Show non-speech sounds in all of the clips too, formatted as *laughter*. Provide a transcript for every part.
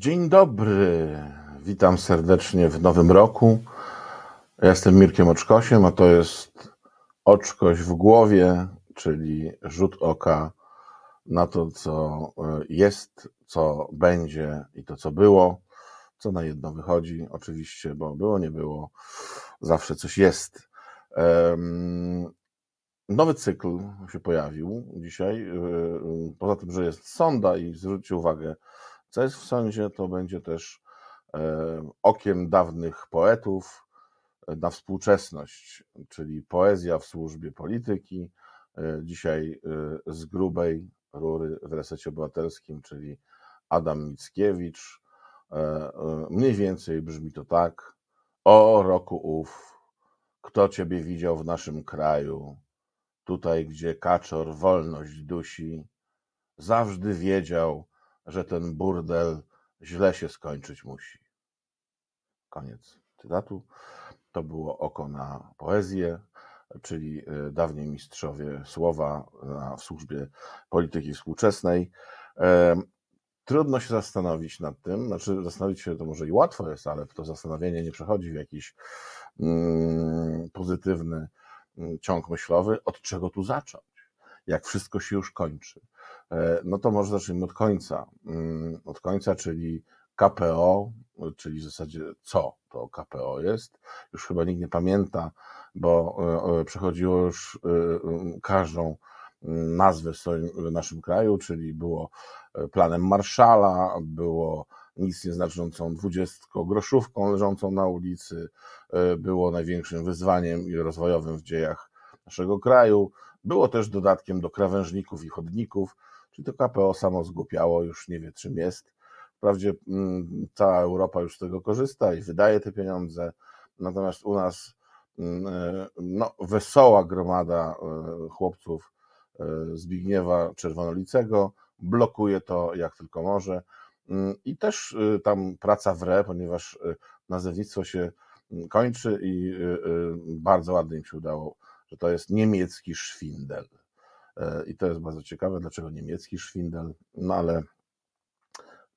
Dzień dobry, witam serdecznie w nowym roku. Ja jestem Mirkiem Oczkosiem, a to jest Oczkoś w głowie, czyli rzut oka na to, co e, jest, co będzie i to, co było, co na jedno wychodzi, oczywiście, bo było, nie było, zawsze coś jest. Nowy cykl się pojawił dzisiaj. E, poza tym, że jest sonda i zwróćcie uwagę, co jest w sądzie, to będzie też e, okiem dawnych poetów e, na współczesność, czyli poezja w służbie polityki. E, dzisiaj z grubej rury w resecie obywatelskim, czyli Adam Mickiewicz. Mniej więcej brzmi to tak. O roku ów, kto ciebie widział w naszym kraju? Tutaj, gdzie kaczor wolność dusi, zawsze wiedział, że ten burdel źle się skończyć musi. Koniec cytatu. To było oko na poezję, czyli e, dawniej mistrzowie słowa w służbie polityki współczesnej. Trudno się zastanowić nad tym, znaczy zastanowić się to może i łatwo jest, ale to zastanowienie nie przechodzi w jakiś mm, pozytywny mm, ciąg myślowy, od czego tu zacząć, jak wszystko się już kończy. E, no to może zacznijmy od końca. Mm, od końca, czyli KPO, czyli w zasadzie co to KPO jest. Już chyba nikt nie pamięta, bo e, e, przechodziło już każdą mm, nazwę w naszym kraju, czyli było planem Marszala, było nic nieznaczącą dwudziestkogroszówką leżącą na ulicy, było największym wyzwaniem i rozwojowym w dziejach naszego kraju, było też dodatkiem do krawężników i chodników, Czyli to KPO samo zgłupiało, już nie wie czym jest. Wprawdzie mm, cała Europa już z tego korzysta i wydaje te pieniądze, natomiast u nas mm, e, no, wesoła gromada e, chłopców e, Zbigniewa Czerwonolicego blokuje to jak tylko może. Mm, I też tam praca wre, ponieważ nazewnictwo się kończy i bardzo ładnie im się udało, że to jest niemiecki szwindel. E, I to jest bardzo ciekawe, dlaczego niemiecki szwindel, no ale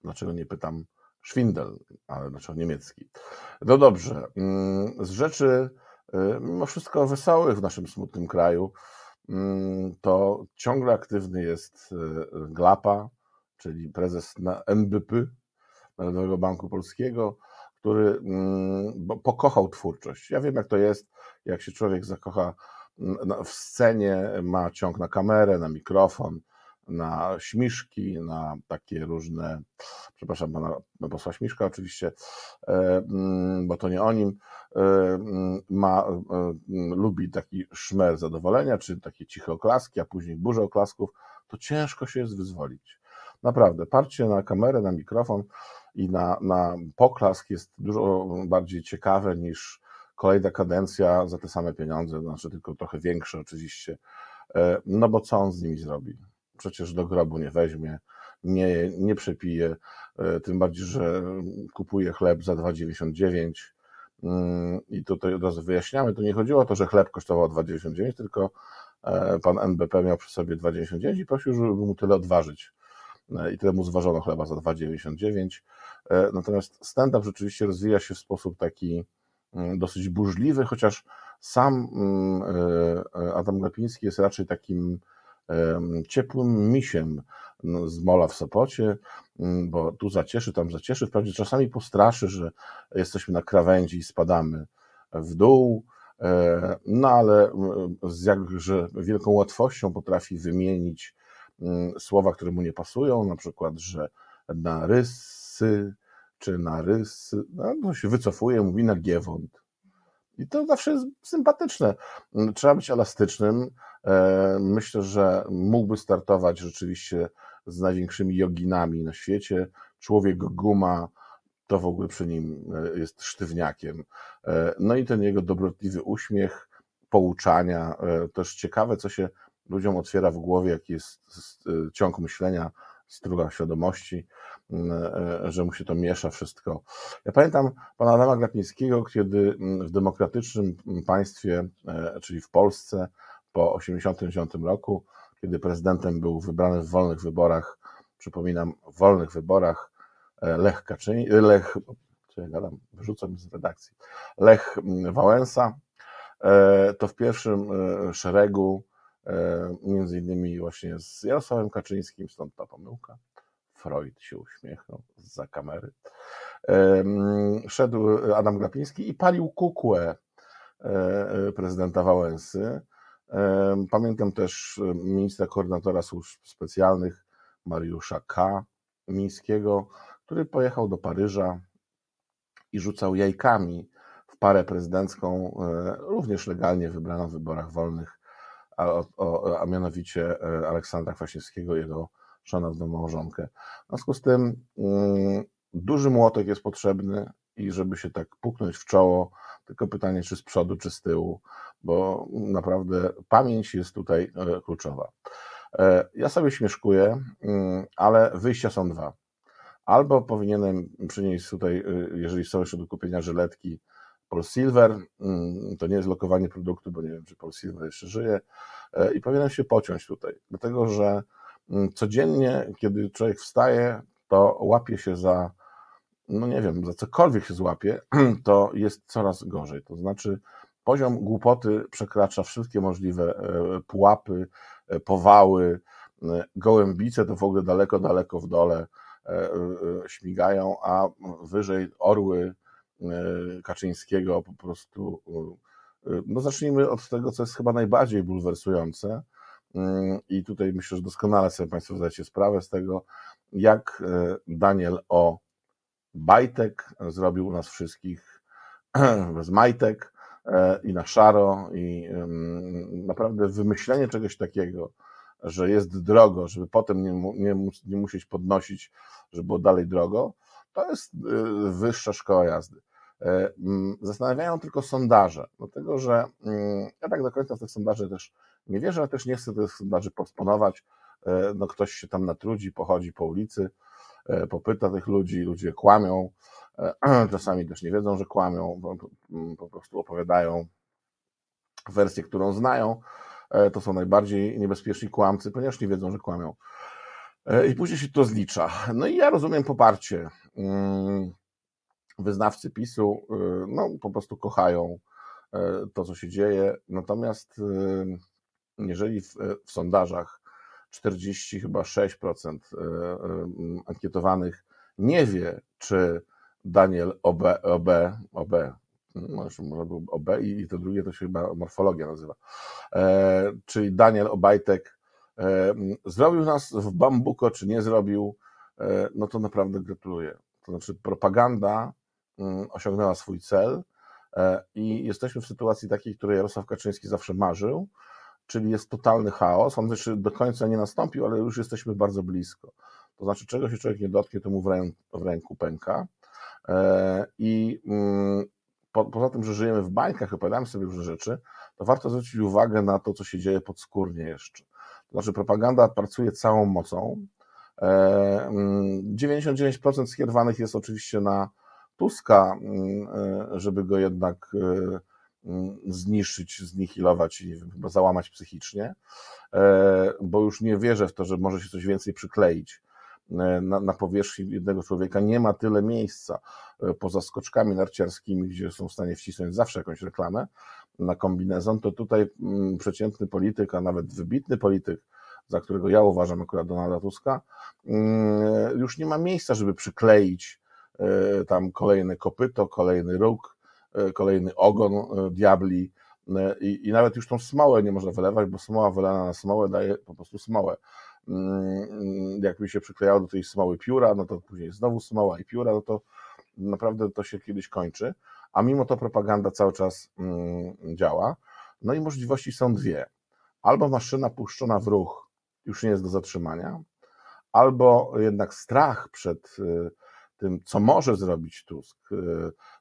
dlaczego nie pytam szwindel, ale dlaczego niemiecki. No dobrze, mm, z rzeczy e, mimo wszystko wesołych w naszym smutnym kraju, mm, to ciągle aktywny jest e, Glapa, czyli prezes NBP, Narodowego Banku Polskiego, który mm, pokochał twórczość. Ja wiem, jak to jest, jak się człowiek zakocha w scenie ma ciąg na kamerę, na mikrofon, na śmiszki, na takie różne, przepraszam pana posła Śmiszka oczywiście, e, mm, bo to nie o nim, e, mm, ma, e, lubi taki szmer zadowolenia, czy takie ciche oklaski, a później burzę oklasków, to ciężko się jest wyzwolić. Naprawdę, parcie na kamerę, na mikrofon i na, na poklask jest dużo bardziej ciekawe niż kolejna kadencja za te same pieniądze, znaczy tylko trochę większe oczywiście. E, no bo co on z nimi zrobi? Przecież do grobu nie weźmie, nie, nie przepije, e, tym bardziej, że kupuje chleb za 2,99 mm, i tutaj od razu wyjaśniamy, to nie chodziło o to, że chleb kosztował 2,99, tylko e, pan NBP miał przy sobie 2,99 i prosił, żeby mu tyle odważyć. I tyle mu zważono chleba za 2,99. Natomiast stand-up rzeczywiście rozwija się w sposób taki dosyć burzliwy, chociaż sam mm, e, e, Adam Glapiński jest raczej takim ciepłym misiem no, z mola w Sopocie, mm, bo tu zacieszy, tam zacieszy, wprawdzie czasami postraszy, że jesteśmy na krawędzi i spadamy w dół, e, no ale z jakże wielką łatwością potrafi wymienić słowa, które mu nie pasują, na przykład, że na rysy czy na rys, no, się wycofuje, mówi na giewont. I to zawsze jest sympatyczne. Trzeba być elastycznym. E, myślę, że mógłby startować rzeczywiście z największymi joginami na świecie. Człowiek guma to w ogóle przy nim e, jest sztywniakiem. E, no i ten jego dobrotliwy uśmiech, pouczania, też ciekawe, co się ludziom otwiera w głowie, jaki jest ciąg myślenia struga świadomości, mm, e, że mu się to miesza wszystko. Ja pamiętam pana Adama Glapińskiego, kiedy mm, w demokratycznym państwie, e, czyli w Polsce, po 1989 roku, kiedy prezydentem był wybrany w wolnych wyborach, przypominam, w wolnych wyborach Lech Kaczyń, Lech, co ja gadam, wyrzucam z redakcji, Lech Wałęsa, to w pierwszym szeregu między innymi właśnie z Jarosławem Kaczyńskim, stąd ta pomyłka. Freud się uśmiechnął za kamery. Szedł Adam Glapiński i palił kukłę prezydenta Wałęsy. Pamiętam też ministra koordynatora służb specjalnych Mariusza K. Mińskiego, który pojechał do Paryża i rzucał jajkami w parę prezydencką, również legalnie wybraną w wyborach wolnych, a, a, a mianowicie Aleksandra Kwaśniewskiego jego szanowną małżonkę. W związku z tym mm, duży młotek jest potrzebny i żeby się tak puknąć w czoło, tylko pytanie, czy z przodu, czy z tyłu, bo naprawdę pamięć jest tutaj e, kluczowa. E, ja sobie śmieszkuję, mm, ale wyjścia są dwa. Albo powinienem przynieść tutaj, e, jeżeli są jeszcze do kupienia żyletki Paul Silver, mm, to nie jest lokowanie produktu, bo nie wiem, czy Paul Silver jeszcze żyje, i powinienem się pociąć tutaj, dlatego że mm, codziennie, kiedy człowiek wstaje, to łapie się za no nie wiem, za cokolwiek się złapie, *clears throat* to jest coraz gorzej. To znaczy, poziom głupoty przekracza wszystkie możliwe e, pułapy, e, powały, e, gołębice to w ogóle daleko, daleko w dole śmigają, a wyżej orły Kaczyńskiego po prostu. No zacznijmy od tego, co jest chyba najbardziej bulwersujące. Mm, I tutaj myślę, że doskonale sobie Państwo zdajecie sprawę z tego, jak Daniel O Bajtek zrobił nas wszystkich *clears throat* bez majtek e, i na szaro i naprawdę wymyślenie czegoś takiego, że jest drogo, żeby potem nie, nie, nie musieć podnosić, żeby było dalej drogo, to jest wyższa szkoła jazdy. E, zastanawiają tylko sondaże, dlatego że ja tak do końca w tych sondaży też nie wierzę, ale też nie chcę tych sondaży posponować. E, no ktoś się tam natrudzi, pochodzi po ulicy, E, popyta tych ludzi, ludzie kłamią, *clears throat* czasami też nie wiedzą, że kłamią, po prostu opowiadają wersję, którą znają. To są najbardziej niebezpieczni kłamcy, ponieważ nie wiedzą, że kłamią. I później się to zlicza. No i ja rozumiem poparcie. Wyznawcy PiSu no, po prostu kochają to, co się dzieje. Natomiast jeżeli w, w sondażach 40 chyba 6% e, e, ankietowanych nie wie, czy Daniel OB, OB, OB może, może był OB i to drugie to się chyba morfologia nazywa, e, czyli Daniel Obajtek e, zrobił nas w bambuko, czy nie zrobił, e, no to naprawdę gratuluję. To znaczy propaganda osiągnęła swój cel e, i jesteśmy w sytuacji takiej, której Jarosław Kaczyński zawsze marzył, czyli jest totalny chaos. On jeszcze do końca nie nastąpił, ale już jesteśmy bardzo blisko. To znaczy, czego się człowiek nie dotknie, to mu w, ręku, w ręku pęka. E, I mm, po, poza tym, że żyjemy w bańkach, opowiadamy sobie różne rzeczy, to warto zwrócić uwagę na to, co się dzieje podskórnie jeszcze. To znaczy, propaganda pracuje całą mocą. 99% e, mm, skierowanych jest oczywiście na Tuska, mm, e, żeby go jednak Mm, zniszczyć, znihilować i załamać psychicznie, e, bo już nie wierzę w to, że może się coś więcej przykleić. E, na, na powierzchni jednego człowieka nie ma tyle miejsca e, poza skoczkami narciarskimi, gdzie są w stanie wcisnąć zawsze jakąś reklamę na kombinezon, to tutaj mm, przeciętny polityk, a nawet wybitny polityk, za którego ja uważam akurat Donalda Tuska, już nie ma miejsca, żeby przykleić tam kolejne kopyto, kolejny róg, E, kolejny ogon e, diabli e, i, i nawet już tą smołę nie można wylewać, bo smoła wylana na smołę daje po prostu smołę. Mm, jakby się przyklejało do tej smoły pióra, no to później znowu smoła i pióra, no to naprawdę to się kiedyś kończy, a mimo to propaganda cały czas mm, działa. No i możliwości są dwie. Albo maszyna puszczona w ruch już nie jest do zatrzymania, albo jednak strach przed tym, co może zrobić Tusk,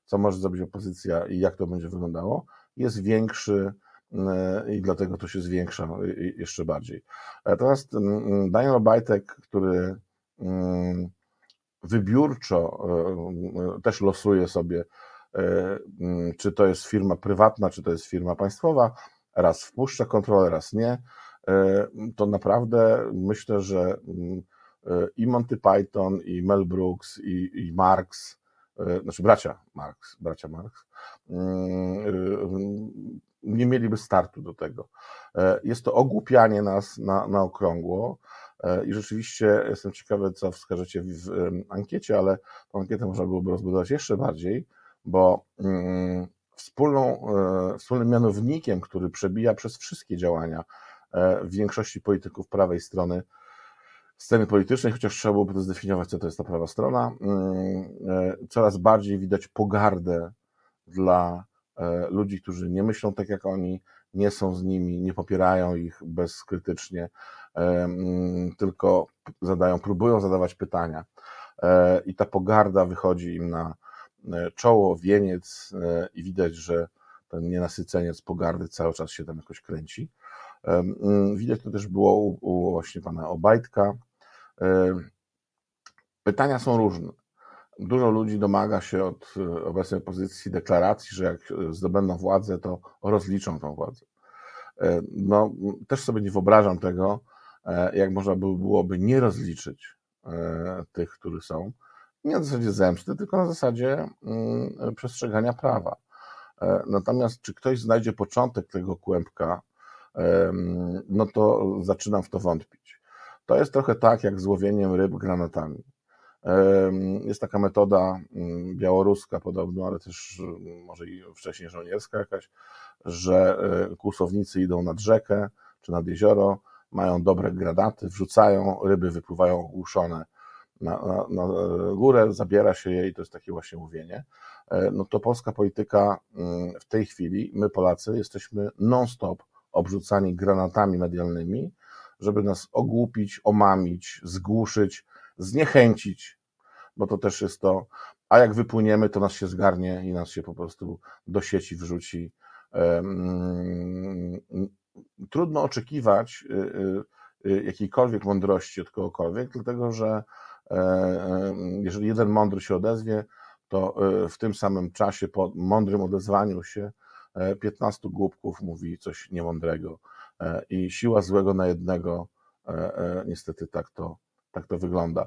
co może zrobić opozycja i jak to będzie wyglądało, jest większy e, i dlatego to się zwiększa jeszcze bardziej. Natomiast Daniel Obajtek, który wybiórczo e, też losuje sobie, e, czy to jest firma prywatna, czy to jest firma państwowa, raz wpuszcza kontrolę, raz nie, to naprawdę myślę, że i Monty Python, i Mel Brooks, i, i Marx, znaczy bracia Marx, bracia Marx, nie mieliby startu do tego. Jest to ogłupianie nas na, na okrągło i rzeczywiście jestem ciekawy, co wskażecie w ankiecie, ale tę ankietę można byłoby rozbudować jeszcze bardziej, bo wspólną, e, wspólnym mianownikiem, który przebija przez wszystkie działania e, większości polityków prawej strony sceny politycznej, chociaż trzeba byłoby to zdefiniować, co to jest ta prawa strona, mm, e, coraz bardziej widać pogardę dla ludzi, którzy nie myślą tak jak oni, nie są z nimi, nie popierają ich bezkrytycznie, mm, tylko zadają, próbują zadawać pytania. I ta pogarda wychodzi im na, E, czoło, wieniec e, i widać, że ten nienasyceniec pogardy cały czas się tam jakoś kręci. Mm, widać to też było u, u właśnie pana Obajtka. Pytania są różne. Dużo ludzi domaga się od e, obecnej opozycji deklaracji, że jak zdobędą władzę, to rozliczą tą władzę. No, też sobie nie wyobrażam tego, jak można byłoby nie rozliczyć tych, którzy są nie na zasadzie zemsty, tylko na zasadzie mm, przestrzegania prawa. E, natomiast czy ktoś znajdzie początek tego kłębka, no to zaczynam w to wątpić. To jest trochę tak jak z łowieniem ryb granatami. Jest taka metoda mm, białoruska podobno, ale też mm, może i wcześniej żołnierska jakaś, że e, kłusownicy idą nad rzekę czy nad jezioro, mają dobre granaty, wrzucają, ryby wypływają ogłuszone na, na, na, górę, zabiera się jej, to jest takie właśnie mówienie, e, no to polska polityka mm, w tej chwili, my Polacy jesteśmy non-stop obrzucani granatami medialnymi, żeby nas ogłupić, omamić, zgłuszyć, zniechęcić, bo to też jest to, a jak wypłyniemy, to nas się zgarnie i nas się po prostu do sieci wrzuci. Trudno oczekiwać y, y, y, jakiejkolwiek mądrości od kogokolwiek, dlatego że E, e, jeżeli jeden mądry się odezwie, to e, w tym samym czasie, po mądrym odezwaniu się, 15 głupków mówi coś niemądrego. I siła złego na jednego, niestety tak to, tak to wygląda.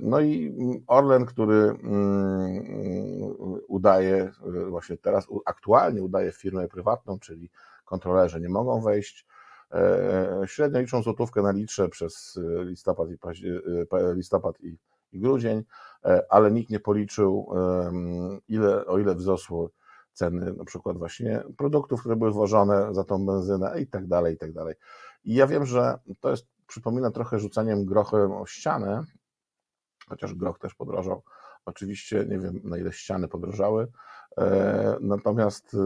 No i Orlen, który mm, udaje, właśnie teraz aktualnie udaje firmę prywatną, czyli kontrolerzy nie mogą wejść, E, średnio liczą złotówkę na litrze przez e, listopad i, e, listopad i, grudzień, ale nikt nie policzył, ile, o ile wzrosły ceny na przykład właśnie produktów, które były włożone za tą benzynę i tak dalej, i tak dalej. I ja wiem, że to jest, przypomina trochę rzucaniem grochem o ścianę, chociaż groch też podrożał. Oczywiście nie wiem, na ile ściany podrożały, natomiast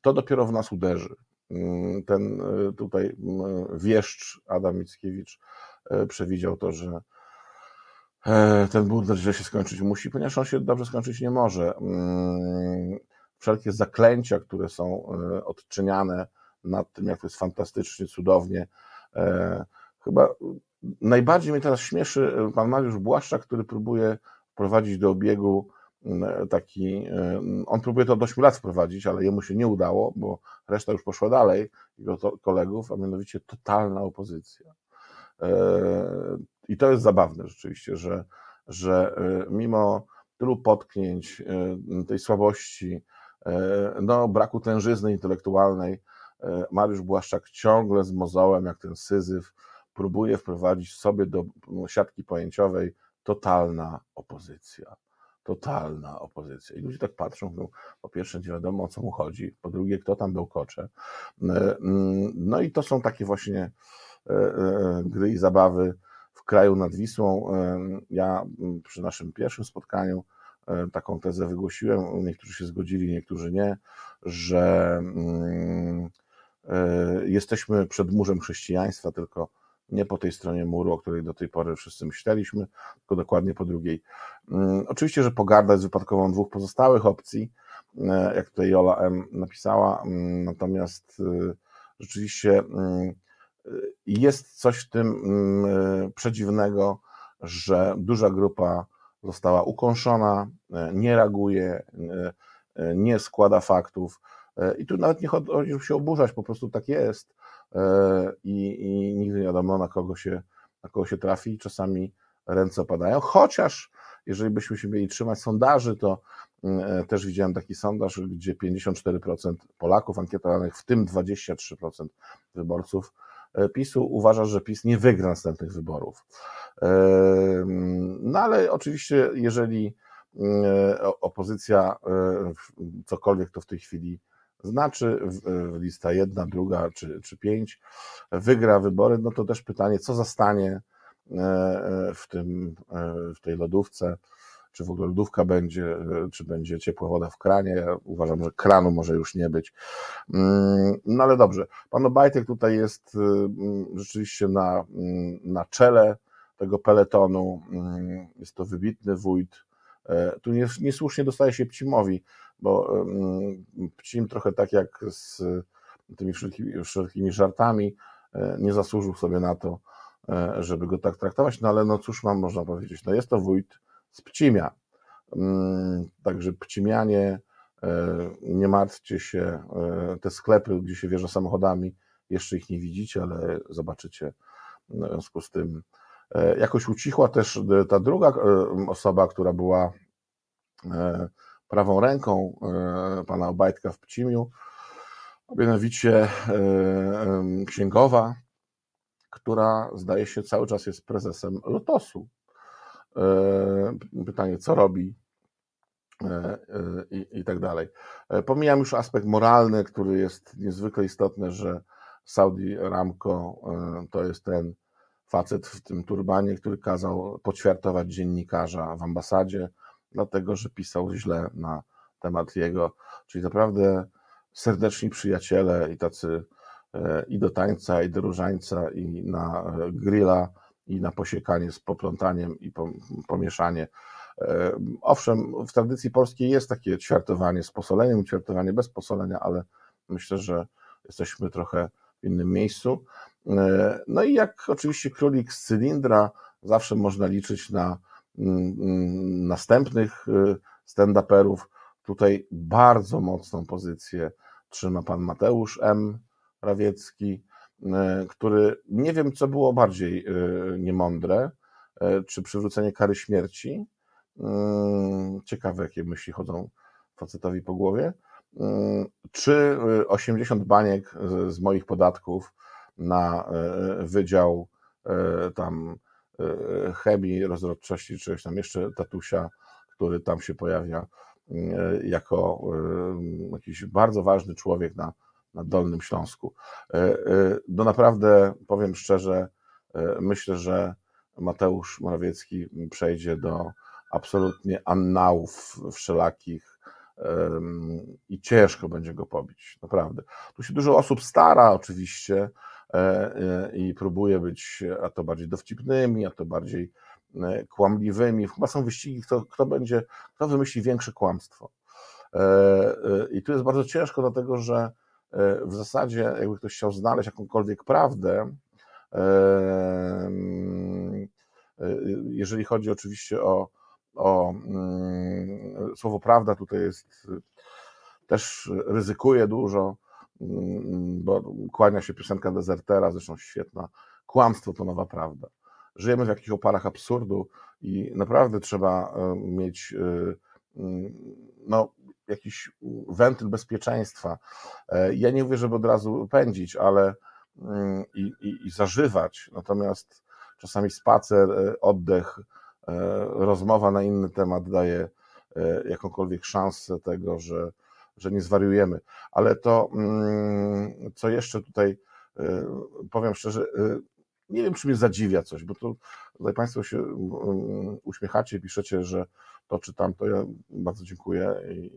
to dopiero w nas uderzy. Mm, ten y, tutaj mm, wieszcz Adam Mickiewicz y, przewidział to, że e, ten bunt źle się skończyć musi, ponieważ on się dobrze skończyć nie może. Wszelkie zaklęcia, które są y, odczyniane nad tym, jak to jest fantastycznie, cudownie. E, chyba najbardziej mnie teraz śmieszy pan Mariusz Błaszczak, który próbuje wprowadzić do obiegu E, taki, e, on próbuje to od 8 lat wprowadzić, ale jemu się nie udało, bo reszta już poszła dalej, jego kolegów, a mianowicie totalna opozycja. E, I to jest zabawne rzeczywiście, że, że mimo tylu potknięć, tej słabości, no, braku tężyzny intelektualnej, Mariusz Błaszczak ciągle z mozołem, jak ten syzyf, próbuje wprowadzić sobie do siatki pojęciowej totalna opozycja totalna opozycja. I ludzie tak patrzą, mówią, po pierwsze nie wiadomo o co mu chodzi, po drugie kto tam był kocze. E, mm, no i to są takie właśnie e, e, gry i zabawy w kraju nad Wisłą. Ja mm, przy naszym pierwszym spotkaniu taką tezę wygłosiłem, niektórzy się zgodzili, niektórzy nie, że mm, jesteśmy przed murzem chrześcijaństwa, tylko nie po tej stronie muru, o której do tej pory wszyscy myśleliśmy, tylko dokładnie po drugiej. Mm, oczywiście, że pogarda jest wypadkową dwóch pozostałych opcji, e, jak tutaj Jola M. napisała, mm, natomiast e, rzeczywiście e, jest coś w tym przedziwnego, że duża grupa została ukąszona, nie reaguje, nie składa faktów. I tu nawet nie chodzi się oburzać, po prostu tak jest. E, i, i nigdy nie wiadomo, na kogo się na kogo się trafi, czasami ręce opadają, chociaż jeżeli byśmy się mieli trzymać sondaży, to mm, też widziałem taki sondaż, gdzie 54% Polaków ankietowanych, w tym 23% wyborców PiSu uważa, że PiS nie wygra następnych wyborów. No ale oczywiście, jeżeli opozycja cokolwiek to w tej chwili znaczy, lista jedna, druga czy, czy pięć, wygra wybory, no to też pytanie, co zastanie e, e, w, tym, e, w tej lodówce, czy w ogóle lodówka będzie, czy będzie ciepła woda w kranie. Ja uważam, że kranu może już nie być. Mm, no ale dobrze, pan Obajtek tutaj jest mm, rzeczywiście na, mm, na czele tego peletonu. Jest to wybitny wójt. Tu niesłusznie dostaje się Pcimowi bo Pcim trochę tak jak z tymi wszelkimi, wszelkimi żartami e, nie zasłużył sobie na to, e, żeby go tak traktować, no ale no cóż mam można powiedzieć, no jest to wójt z Pcimia, mm, także Pcimianie, e, nie martwcie się, te sklepy, gdzie się wjeżdża samochodami, jeszcze ich nie widzicie, ale zobaczycie w związku z tym. Jakoś ucichła też ta druga osoba, która była prawą ręką e, pana Obajtka w Pcimiu, mianowicie e, księgowa, która zdaje się cały czas jest prezesem Lotosu. E, pytanie, co robi i, i tak dalej. Pomijam już aspekt moralny, który jest niezwykle istotny, że Saudi Ramco to jest ten facet w tym turbanie, który kazał poćwiartować dziennikarza w ambasadzie, dlatego że pisał źle na temat jego. Czyli naprawdę serdeczni przyjaciele i tacy e, i do tańca, i do różańca, i na e, grilla, i na posiekanie z poplątaniem i pomieszanie. E, owszem, w tradycji polskiej jest takie ćwiartowanie z posoleniem, ćwiartowanie bez posolenia, ale myślę, że jesteśmy trochę w innym miejscu. No i jak oczywiście królik z cylindra, zawsze można liczyć na Mm, mm, następnych y, stand-uperów. Tutaj bardzo mocną pozycję trzyma pan Mateusz M. Rawiecki, który nie wiem, co było bardziej y, niemądre, czy przywrócenie kary śmierci. Ciekawe, jakie myśli chodzą facetowi po głowie. Czy 80 baniek z moich podatków na wydział tam E, chemii, rozrodczości, czegoś tam jeszcze tatusia, który tam się pojawia e, jako e, jakiś bardzo ważny człowiek na, na Dolnym Śląsku. No naprawdę, powiem szczerze, myślę, że Mateusz Morawiecki przejdzie do absolutnie annałów wszelakich i ciężko będzie go pobić, naprawdę. Tu się dużo osób stara oczywiście, E, e, i próbuje być a to bardziej dowcipnymi, a to bardziej e, kłamliwymi. Chyba są wyścigi, kto, kto będzie, kto wymyśli większe kłamstwo. I tu jest bardzo ciężko, dlatego że w zasadzie, jakby ktoś chciał znaleźć jakąkolwiek prawdę, jeżeli chodzi oczywiście o, o mm, słowo prawda, tutaj jest też ryzykuje dużo, Mm, bo kłania się piosenka dezertera, zresztą świetna. Kłamstwo to nowa prawda. Żyjemy w jakichś oparach absurdu i naprawdę trzeba e, mieć e, mm, no, jakiś wentyl bezpieczeństwa. E, ja nie mówię, żeby od razu pędzić, ale mm, i, i, i zażywać, natomiast czasami spacer, oddech, rozmowa na inny temat daje jakąkolwiek szansę tego, że że nie zwariujemy. Ale to, mm, co jeszcze tutaj powiem szczerze, nie wiem, czy mnie zadziwia coś, bo to tutaj Państwo się mm, uśmiechacie, piszecie, że to czytam, to ja bardzo dziękuję i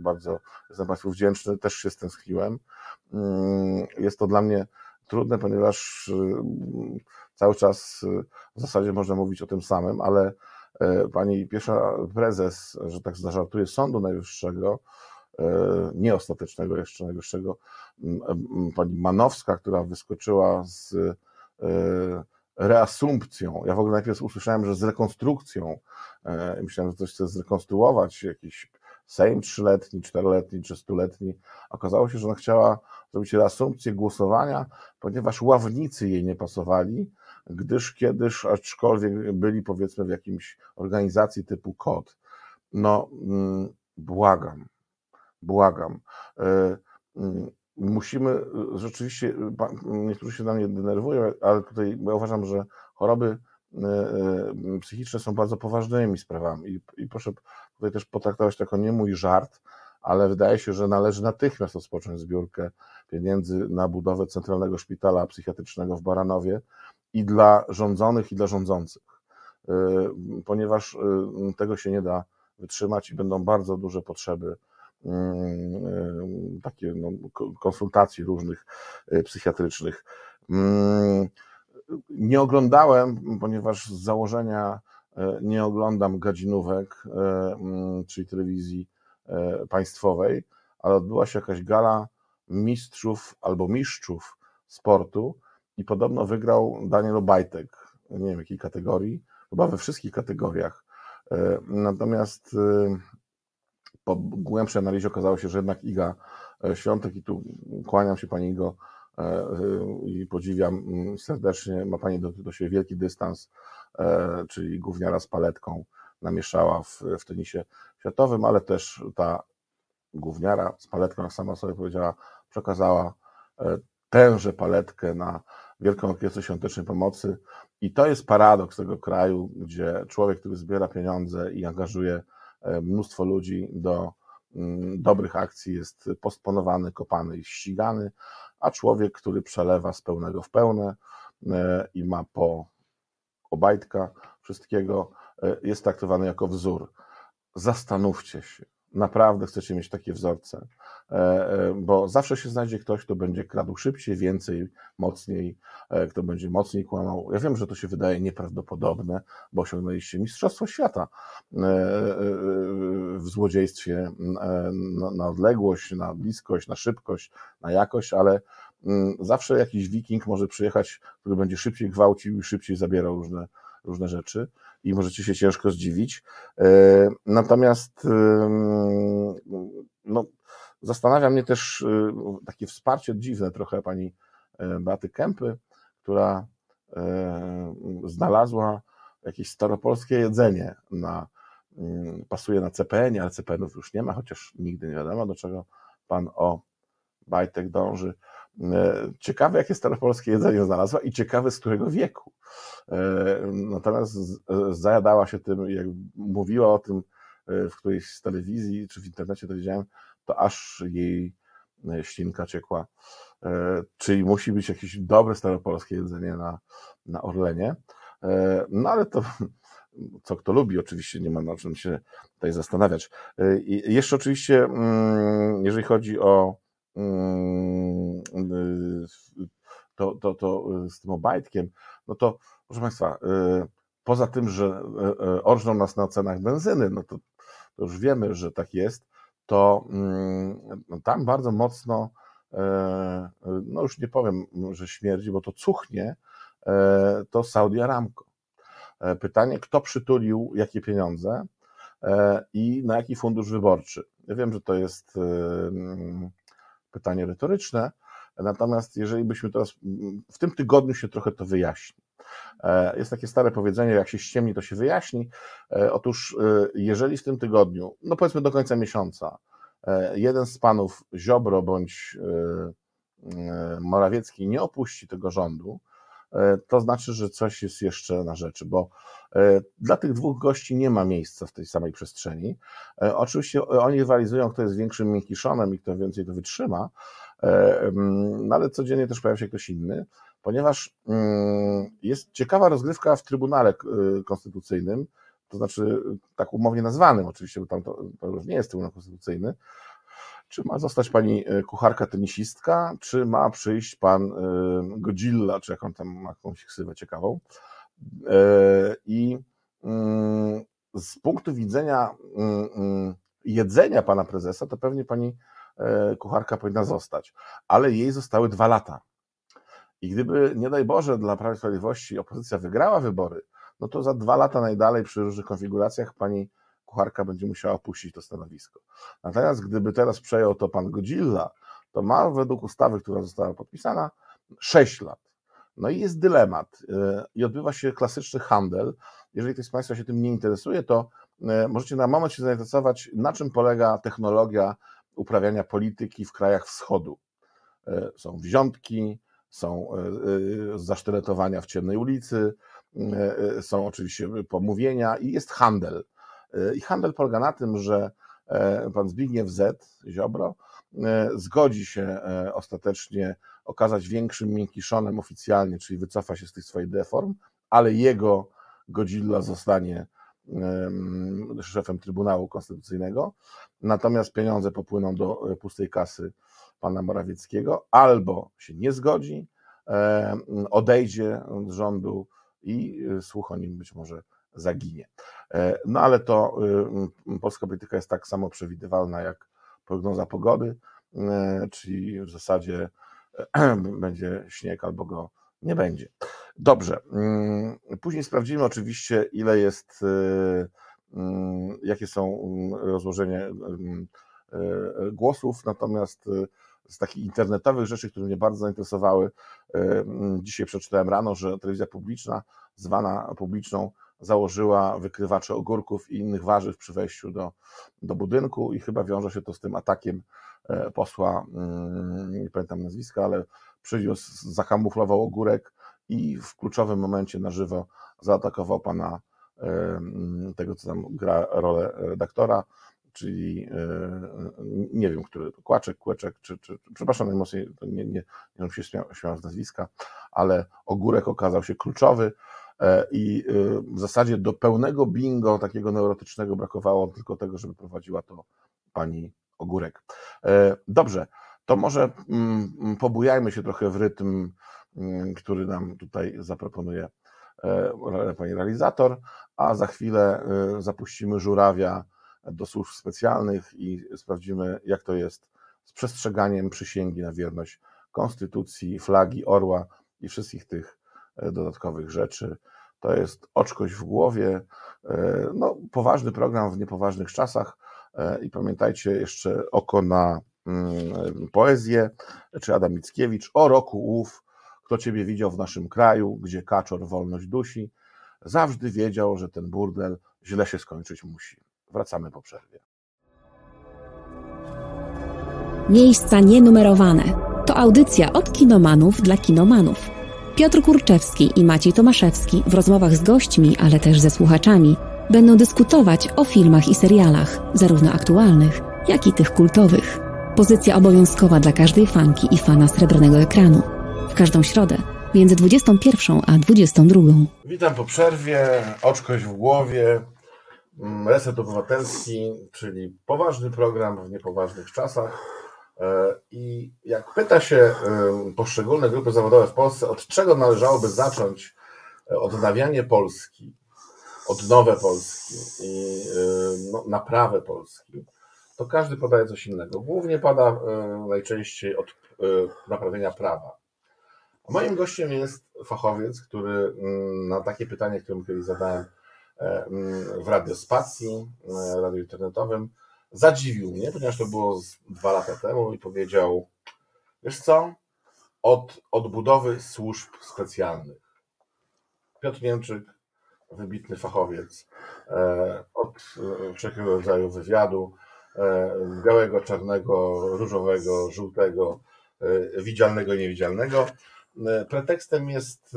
bardzo jestem Państwu wdzięczny, też się stęskniłem. Mm, jest to dla mnie trudne, ponieważ y, cały czas w zasadzie można mówić o tym samym, ale pani pierwsza prezes, że tak zażartuje, Sądu Najwyższego, E, nie ostatecznego, jeszcze najwyższego, pani Manowska, która wyskoczyła z e, reasumpcją. Ja w ogóle najpierw usłyszałem, że z rekonstrukcją. E, myślałem, że coś chce zrekonstruować, jakiś Sejm trzyletni, czteroletni czy stuletni. Okazało się, że ona chciała zrobić reasumpcję głosowania, ponieważ ławnicy jej nie pasowali, gdyż kiedyś, aczkolwiek byli powiedzmy w jakimś organizacji typu KOD, no mm, błagam, błagam. E, mm, musimy rzeczywiście, niektórzy się na mnie denerwują, ale tutaj ja uważam, że choroby psychiczne są bardzo poważnymi sprawami. I, i proszę tutaj też potraktować to jako nie mój żart, ale wydaje się, że należy natychmiast rozpocząć zbiórkę pieniędzy na budowę Centralnego Szpitala Psychiatrycznego w Baranowie i dla rządzonych, i dla rządzących, y, ponieważ y, tego się nie da wytrzymać i będą bardzo duże potrzeby y, takie no, konsultacji różnych psychiatrycznych. Nie oglądałem, ponieważ z założenia nie oglądam gadzinówek, czyli telewizji E, państwowej, ale odbyła się jakaś gala mistrzów albo mistrzów sportu i podobno wygrał Daniel Obajtek, nie wiem jakiej kategorii, chyba we wszystkich kategoriach. E, natomiast e, po głębszej analizie okazało się, że jednak Iga Świątek i tu kłaniam się Pani Igo i podziwiam mm, serdecznie, ma Pani do, do siebie wielki dystans, czyli gówniara z paletką namieszała w, w tenisie światowym, ale też ta gówniara z paletką, jak sama sobie powiedziała, przekazała e, tęże paletkę na Wielką Orkiestrę Świątecznej Pomocy. I to jest paradoks tego kraju, gdzie człowiek, który zbiera pieniądze i angażuje e, mnóstwo ludzi do mm, dobrych akcji, jest postponowany, kopany i ścigany, a człowiek, który przelewa z pełnego w pełne e, i ma po obajtka wszystkiego, jest traktowany jako wzór zastanówcie się. Naprawdę chcecie mieć takie wzorce, e, e, bo zawsze się znajdzie ktoś, kto będzie kradł szybciej, więcej, mocniej, e, kto będzie mocniej kłamał. Ja wiem, że to się wydaje nieprawdopodobne, bo osiągnęliście Mistrzostwo Świata w złodziejstwie na odległość, na bliskość, na szybkość, na jakość, ale mm, zawsze jakiś wiking może przyjechać, który będzie szybciej gwałcił i szybciej zabierał różne, różne rzeczy i możecie się ciężko zdziwić. E, natomiast no, zastanawia mnie też e, takie wsparcie dziwne trochę pani e, Beaty Kępy, która znalazła jakieś staropolskie jedzenie na, mm, pasuje na CPN, ale CPN-ów już nie ma, chociaż nigdy nie wiadomo, do czego pan o Bajtek dąży. Ciekawe, jakie staropolskie jedzenie znalazła i ciekawe, z którego wieku. E, natomiast zajadała się tym, jak mówiła o tym e, w którejś z telewizji czy w internecie to widziałem, to aż jej e, ślinka ciekła. Czyli musi być jakieś dobre staropolskie jedzenie na, na Orlenie. No ale to co kto lubi, oczywiście nie ma na czym się tutaj zastanawiać. I jeszcze oczywiście, mm, jeżeli chodzi o to, to, to z tym obajtkiem, no to Proszę Państwa, y, poza tym, że y, y, orżną nas na cenach benzyny, no to, to już wiemy, że tak jest, to mm, no tam bardzo mocno, no już nie powiem, że śmierdzi, bo to cuchnie, to Saudi Aramco. Pytanie, kto przytulił jakie pieniądze i na jaki fundusz wyborczy. Ja wiem, że to jest pytanie retoryczne, natomiast jeżeli byśmy teraz, w tym tygodniu się trochę to wyjaśni. E, jest takie stare powiedzenie, jak się ściemni, to się wyjaśni. E, otóż, e, jeżeli w tym tygodniu, no powiedzmy do końca miesiąca, jeden z panów Ziobro bądź Morawiecki nie opuści tego rządu, to znaczy, że coś jest jeszcze na rzeczy, bo dla tych dwóch gości nie ma miejsca w tej samej przestrzeni. Oczywiście oni rywalizują, kto jest większym miękkiszonem i kto więcej to wytrzyma, no ale codziennie też pojawia się ktoś inny ponieważ mm, jest ciekawa rozgrywka w Trybunale Konstytucyjnym, to znaczy tak umownie nazwanym oczywiście, bo tam to, to już nie jest Trybunał Konstytucyjny, czy ma zostać pani y, kucharka tenisistka, czy ma przyjść pan y, Godzilla, czy jaką tam ma jakąś ksywę ciekawą. I mm, z punktu widzenia mm, jedzenia pana prezesa, to pewnie pani kucharka powinna zostać, ale jej zostały dwa lata. I gdyby, nie daj Boże, dla Prawa i Sprawiedliwości opozycja wygrała wybory, no to za dwa lata najdalej przy różnych konfiguracjach pani kucharka będzie musiała opuścić to stanowisko. Natomiast gdyby teraz przejął to pan Godzilla, to ma według ustawy, która została podpisana, 6 lat. No i jest dylemat i odbywa się klasyczny handel. Jeżeli ktoś z Państwa się tym nie interesuje, to możecie na moment się zainteresować, na czym polega technologia uprawiania polityki w krajach wschodu. Są wziątki, są zasztyletowania w ciemnej ulicy, są oczywiście pomówienia i jest handel. I handel polega na tym, że e, pan Zbigniew Z. Ziobro e, zgodzi się e, ostatecznie okazać większym miękkiszonem oficjalnie, czyli wycofa się z tych swoich deform, ale jego Godzilla zostanie szefem Trybunału Konstytucyjnego, natomiast pieniądze popłyną do pustej kasy pana Morawieckiego, albo się nie zgodzi, odejdzie z rządu i słuch o nim być może zaginie. E, no ale to y, polska polityka jest tak samo przewidywalna jak prognoza pogody, e, czyli w zasadzie *clears throat* będzie śnieg albo go nie będzie. Dobrze. Mm, później sprawdzimy oczywiście, ile jest, y, jakie są rozłożenie y, głosów, natomiast z takich internetowych rzeczy, które mnie bardzo zainteresowały, dzisiaj przeczytałem rano, że telewizja publiczna, zwana publiczną, założyła wykrywacze ogórków i innych warzyw przy wejściu do, do budynku i chyba wiąże się to z tym atakiem e, posła, mm, nie pamiętam nazwiska, ale przyniósł, zakamuflował ogórek i w kluczowym momencie na żywo zaatakował pana e, mm, tego, co tam gra rolę redaktora, czyli e, nie wiem, który to Kłaczek, Kłeczek, czy, czy przepraszam najmocniej, nie, nie, nie się śmiał, śmiał z nazwiska, ale ogórek okazał się kluczowy. E, i y, w zasadzie do pełnego bingo takiego neurotycznego brakowało tylko tego, żeby prowadziła to pani Ogórek. E, dobrze, to może mm, pobujajmy się trochę w rytm, mm, który nam tutaj zaproponuje e, pani realizator, a za chwilę zapuścimy żurawia do służb specjalnych i sprawdzimy, jak to jest z przestrzeganiem przysięgi na wierność konstytucji, flagi, orła i wszystkich tych dodatkowych rzeczy. To jest oczkość w głowie. E, no, poważny program w niepoważnych czasach. E, I pamiętajcie jeszcze oko na mm, poezję, czy Adam Mickiewicz, o roku ów, kto ciebie widział w naszym kraju, gdzie kaczor wolność dusi, zawsze wiedział, że ten burdel źle się skończyć musi. Wracamy po przerwie. Miejsca nienumerowane. To audycja od kinomanów dla kinomanów. Piotr Kurczewski i Maciej Tomaszewski w rozmowach z gośćmi, ale też ze słuchaczami będą dyskutować o filmach i serialach, zarówno aktualnych, jak i tych kultowych. Pozycja obowiązkowa dla każdej fanki i fana srebrnego ekranu. W każdą środę między 21 a 22. Witam po przerwie, oczkość w głowie, mm, reset obywatelski, czyli poważny program w niepoważnych czasach. E, I jak pyta się poszczególne grupy zawodowe w Polsce, od czego należałoby zacząć e, odnawianie Polski, odnowę Polski i no, naprawę Polski, to każdy podaje coś innego. Głównie pada e, najczęściej od naprawienia prawa. Moim gościem jest fachowiec, który na takie pytanie, które kiedyś zadałem w radiospacji, radiu internetowym, zadziwił mnie, ponieważ to było dwa lata temu i powiedział, wiesz co, od odbudowy służb specjalnych. Piotr Niemczyk, wybitny fachowiec, e, od e, wszelkiego rodzaju wywiadu, e, białego, czarnego, różowego, żółtego, widzialnego niewidzialnego. Pretekstem jest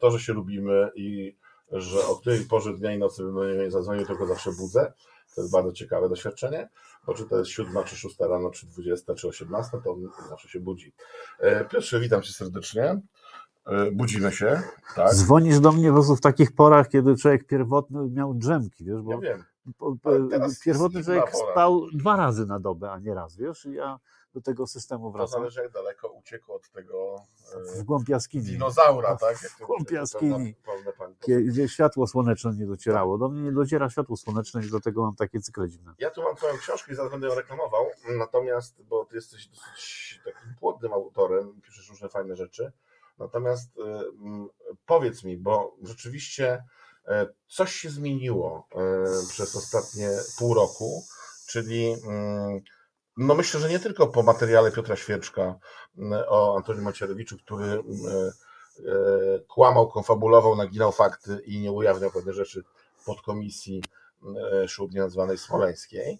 to, że się lubimy i że o której porze dnia i nocy bym nie zadzwonił, tylko zawsze budzę. To jest bardzo ciekawe doświadczenie, bo czy to jest 7, czy 6 rano, czy 20, czy 18, to on zawsze się budzi. E, Piotrze, witam Cię serdecznie. E, budzimy się, tak? Dzwonisz do mnie po prostu w takich porach, kiedy człowiek pierwotny miał drzemki, wiesz, bo ja wiem. Pierwotny człowiek spał dwa razy na dobę, a nie raz, wiesz, i ja do tego systemu wracam. To zależy jak daleko uciekł od tego w głąb jaskini. dinozaura, tak? w głąb jaskini, gdzie światło słoneczne nie docierało. Do mnie nie dociera światło słoneczne i do tego mam takie cykle dziwne. Ja tu mam twoją książkę i zaraz będę ją reklamował, natomiast, bo ty jesteś dosyć takim płodnym autorem, piszesz różne fajne rzeczy, natomiast powiedz mi, bo rzeczywiście e, coś się zmieniło e, przez ostatnie pół roku, czyli mm, no myślę, że nie tylko po materiale Piotra Świeczka mm, o Antoniu Macierewiczu, który mm, kłamał, konfabulował, naginał fakty i nie ujawniał pewne rzeczy podkomisji ślubnie nazwanej smoleńskiej,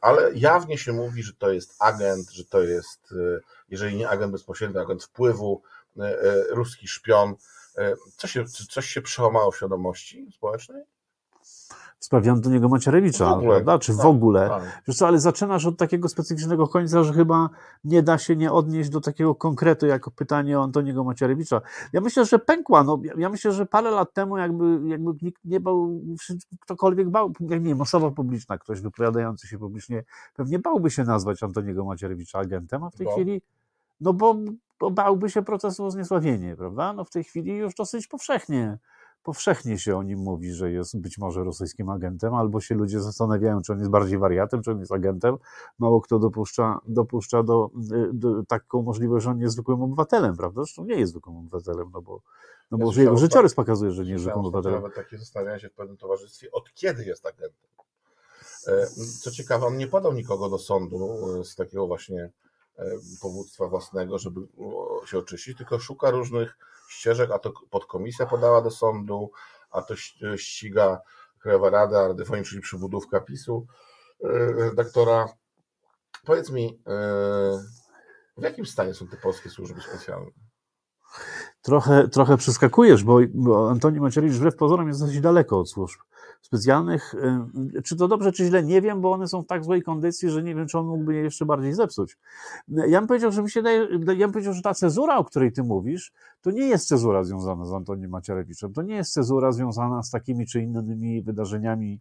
ale jawnie się mówi, że to jest agent, że to jest, jeżeli nie agent bezpośredni, agent wpływu, ruski szpion. Co się, coś się przełamało w świadomości społecznej? w sprawie Antoniego Macierewicza, ogóle, prawda? Czy tak, w ogóle. Tak. Wiesz co, ale zaczynasz od takiego specyficznego końca, że chyba nie da się nie odnieść do takiego konkretu, jako pytanie o Antoniego Macierewicza. Ja myślę, że pękła. No, ja myślę, że parę lat temu jakby, jakby nikt nie bał, ktokolwiek bał, jak nie wiem, osoba publiczna, ktoś wypowiadający się publicznie, pewnie bałby się nazwać Antoniego Macierewicza agentem, a w tej bo. chwili, no bo, bo bałby się procesu o zniesławienie, prawda? No w tej chwili już dosyć powszechnie powszechnie się o nim mówi, że jest być może rosyjskim agentem, albo się ludzie zastanawiają, czy on jest bardziej wariatem, czy on jest agentem. Mało kto dopuszcza, dopuszcza do, do taką możliwość, że on jest zwykłym obywatelem, prawda? Zresztą nie jest zwykłym obywatelem, no bo, no bo ja jego życiorys pokazuje, że nie jest zwykłym obywatelem. Nawet takie zastanawianie się w pewnym towarzystwie, od kiedy jest agentem. E, co ciekawe, on nie podał nikogo do sądu e, z takiego właśnie powództwa własnego, żeby się oczyścić, tylko szuka różnych ścieżek, a to podkomisja podała do sądu, a to ściga Krajowa Rada Radiofonii, czyli przybudówka PiSu e, redaktora. Powiedz mi, e, w jakim stanie są te polskie służby specjalne? Trochę, trochę przeskakujesz, bo, bo Antoni Macierewicz wbrew pozorom jest dosyć daleko od służb specjalnych. Czy to dobrze, czy źle, nie wiem, bo one są w tak złej kondycji, że nie wiem, czy on mógłby je jeszcze bardziej zepsuć. Ja bym powiedział, że mi się daje, ja bym powiedział, że ta cezura, o której ty mówisz, to nie jest cezura związana z Antonim Macierewiczem, to nie jest cezura związana z takimi czy innymi wydarzeniami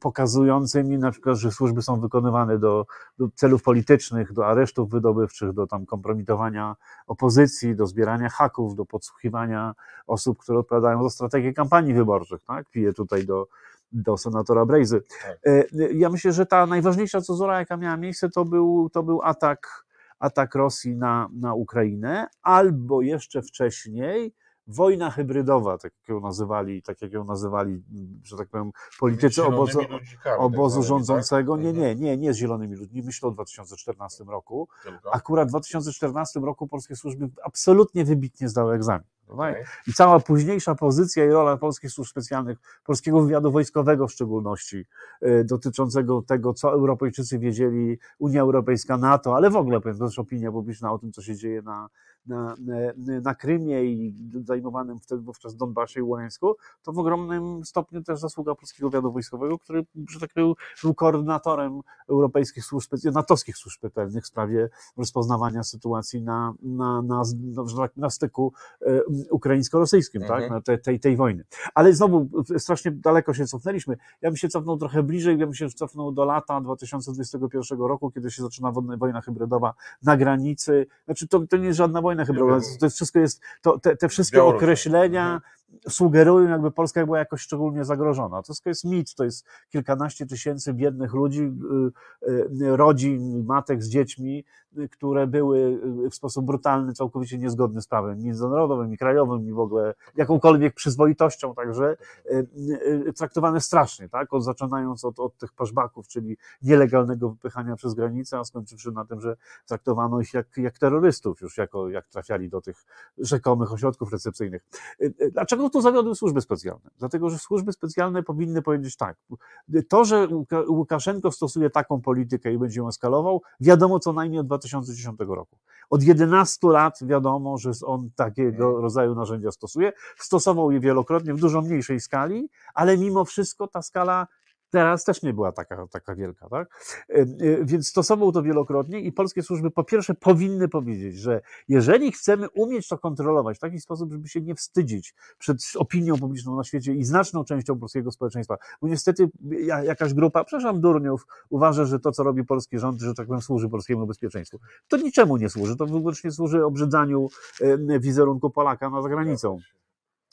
pokazującymi na przykład, że służby są wykonywane do, do, celów politycznych, do aresztów wydobywczych, do tam kompromitowania opozycji, do zbierania haków, do podsłuchiwania osób, które odpowiadają za strategię kampanii wyborczych, tak? Piję tutaj do, do senatora Brejzy. E, ja myślę, że ta najważniejsza cezura, jaka miała miejsce, to był, to był atak, atak Rosji na, na Ukrainę, albo jeszcze wcześniej, wojna hybrydowa, tak jak ją nazywali, tak jak ją nazywali, że tak powiem, politycy obozu, obozu tak rządzącego. Tak? Nie, nie, nie, nie z zielonymi ludźmi. Myślę o 2014 roku. Akurat w 2014 roku polskie służby absolutnie wybitnie zdały egzamin. Okay. I cała późniejsza pozycja i rola polskich służb specjalnych, polskiego wywiadu wojskowego w szczególności, y, dotyczącego tego, co Europejczycy wiedzieli, Unia Europejska, NATO, ale w ogóle powiem, też opinia publiczna o tym, co się dzieje na, na, na Krymie i zajmowanym wtedy wówczas Donbasie i Łańsku, to w ogromnym stopniu też zasługa polskiego wywiadu wojskowego, który, że tak powiem, był koordynatorem europejskich służb natowskich służb specjalnych w sprawie rozpoznawania sytuacji na, na, na, na, na styku y, ukraińsko-rosyjskim, tak? mhm. tak, tej, tej, tej wojny. Ale znowu strasznie daleko się cofnęliśmy. Ja bym się cofnął trochę bliżej, ja bym się cofnął do lata 2021 roku, kiedy się zaczyna wojna hybrydowa na granicy. Znaczy, to, to nie jest żadna wojna hybrydowa, to jest, wszystko jest, to, te, te wszystkie określenia, mhm sugerują, jakby Polska była jakoś szczególnie zagrożona. To jest mit, to jest kilkanaście tysięcy biednych ludzi, y, y, rodzin, matek z dziećmi, y, które były w sposób brutalny, całkowicie niezgodny z prawem międzynarodowym i krajowym i w ogóle jakąkolwiek przyzwoitością, także traktowane strasznie, tak? Od, zaczynając od, od tych paszbaków, czyli nielegalnego wypychania przez granicę, a skończywszy na tym, że traktowano ich jak, jak terrorystów już, jako, jak trafiali do tych rzekomych ośrodków recepcyjnych. Dlaczego Dlaczego tu zawiodły służby specjalne? Dlatego, że służby specjalne powinny powiedzieć tak. To, że Łukaszenko stosuje taką politykę i będzie ją eskalował, wiadomo co najmniej od 2010 roku. Od 11 lat wiadomo, że on takiego rodzaju narzędzia stosuje. Stosował je wielokrotnie w dużo mniejszej skali, ale mimo wszystko ta skala Teraz też nie była taka, taka wielka, tak? E, e, więc stosował to wielokrotnie i polskie służby po pierwsze powinny powiedzieć, że jeżeli chcemy umieć to kontrolować w taki sposób, żeby się nie wstydzić przed opinią publiczną na świecie i znaczną częścią polskiego społeczeństwa, bo niestety jakaś grupa, przepraszam, durniów uważa, że to, co robi polski rząd, że tak powiem, służy polskiemu bezpieczeństwu. To niczemu nie służy, to wyłącznie służy obrzydzaniu wizerunku Polaka na zagranicą.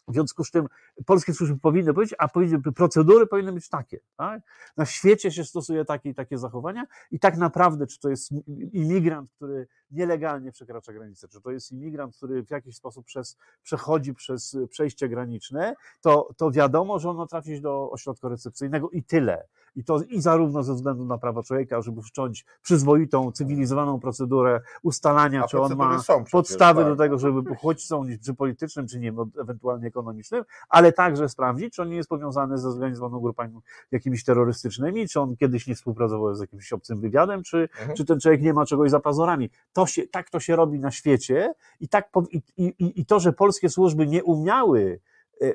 W związku z czym polskie służby powinny powiedzieć, a procedury powinny być takie. Tak? Na świecie się stosuje takie i takie zachowania i tak naprawdę, czy to jest imigrant, który nielegalnie przekracza granicę, czy to jest imigrant, który w jakiś sposób przez, przechodzi przez przejście graniczne, to, to wiadomo, że on ma trafić do ośrodka recepcyjnego i tyle. i to i zarówno ze względu na prawa człowieka, żeby wszcząć przyzwoitą, cywilizowaną procedurę ustalania, A czy on ma przecież, podstawy tak. do tego, żeby uchodźcą, czy politycznym, czy nie wiem, ewentualnie ekonomicznym, ale także sprawdzić, czy on nie jest powiązany ze zorganizowaną grupami jakimiś terrorystycznymi, czy on kiedyś nie współpracował z jakimś obcym wywiadem, czy, Mhm. czy ten człowiek nie ma czegoś za pazurami. To się, tak to się robi na świecie i, tak, i, i, i to, że polskie służby nie umiały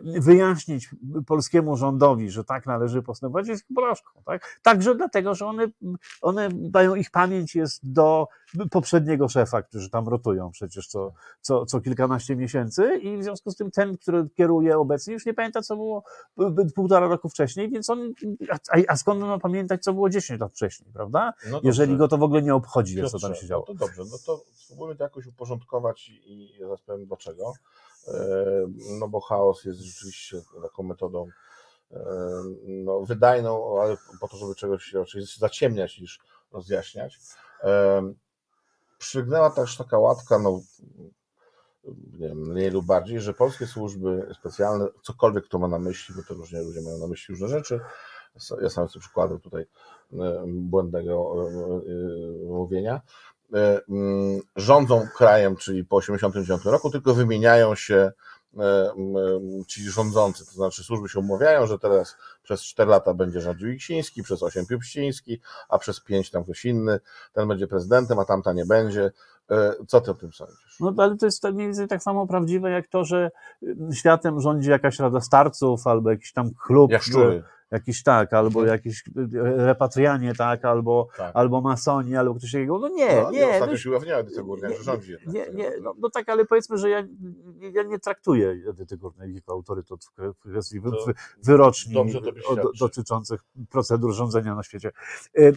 wyjaśnić polskiemu rządowi, że tak należy postępować, jest porażką. Tak? Także dlatego, że one, one dają, ich pamięć jest do poprzedniego szefa, którzy tam rotują przecież co, co, co kilkanaście miesięcy i w związku z tym ten, który kieruje obecnie, już nie pamięta, co było półtora roku wcześniej, więc on, a, a skąd on ma pamiętać, co było 10 lat wcześniej, prawda? No Jeżeli go to w ogóle nie obchodzi, co tam Piotrze, się działo. No to dobrze, no to spróbujmy to jakoś uporządkować i, i zaraz powiem dlaczego. E, No bo chaos jest rzeczywiście taką metodą e, no, wydajną, ale po to, żeby czegoś raczej zaciemniać niż rozjaśniać. E, Przygnęła też taka łatka, no nie wiem, mniej lub bardziej, że polskie służby specjalne, cokolwiek to ma na myśli, bo to różnie ludzie mają na myśli różne rzeczy. Ja sam jestem przykładem tutaj błędnego mówienia. E, mm, Rządzą krajem, czyli po 1989 roku, tylko wymieniają się e, m, ci rządzący, to znaczy służby się umawiają, że teraz przez 4 lata będzie rządził Iksiński, przez 8 Piłpściński, a przez 5 tam ktoś inny, ten będzie prezydentem, a tamta nie będzie. E, Co ty o tym sądzisz? No ale to jest mniej więcej tak samo prawdziwe, jak to, że y, światem rządzi jakaś rada starców, albo jakiś tam klub, Jaszczury. Jakiś tak, albo Mhm. jakiś y, repatrianie, tak, albo, Tak. albo masoni, albo ktoś takiego. No nie, No, nie. ostatnio no, się ujawniła Edyta Górniak, nie, że rządzi jednak. Nie, nie, no, no tak, ale powiedzmy, że ja, ja nie traktuję Edyty Górnej jako autorytet w kwestii wy, wyroczni dobrze to o- świadczy. dotyczących procedur rządzenia na świecie. E, e,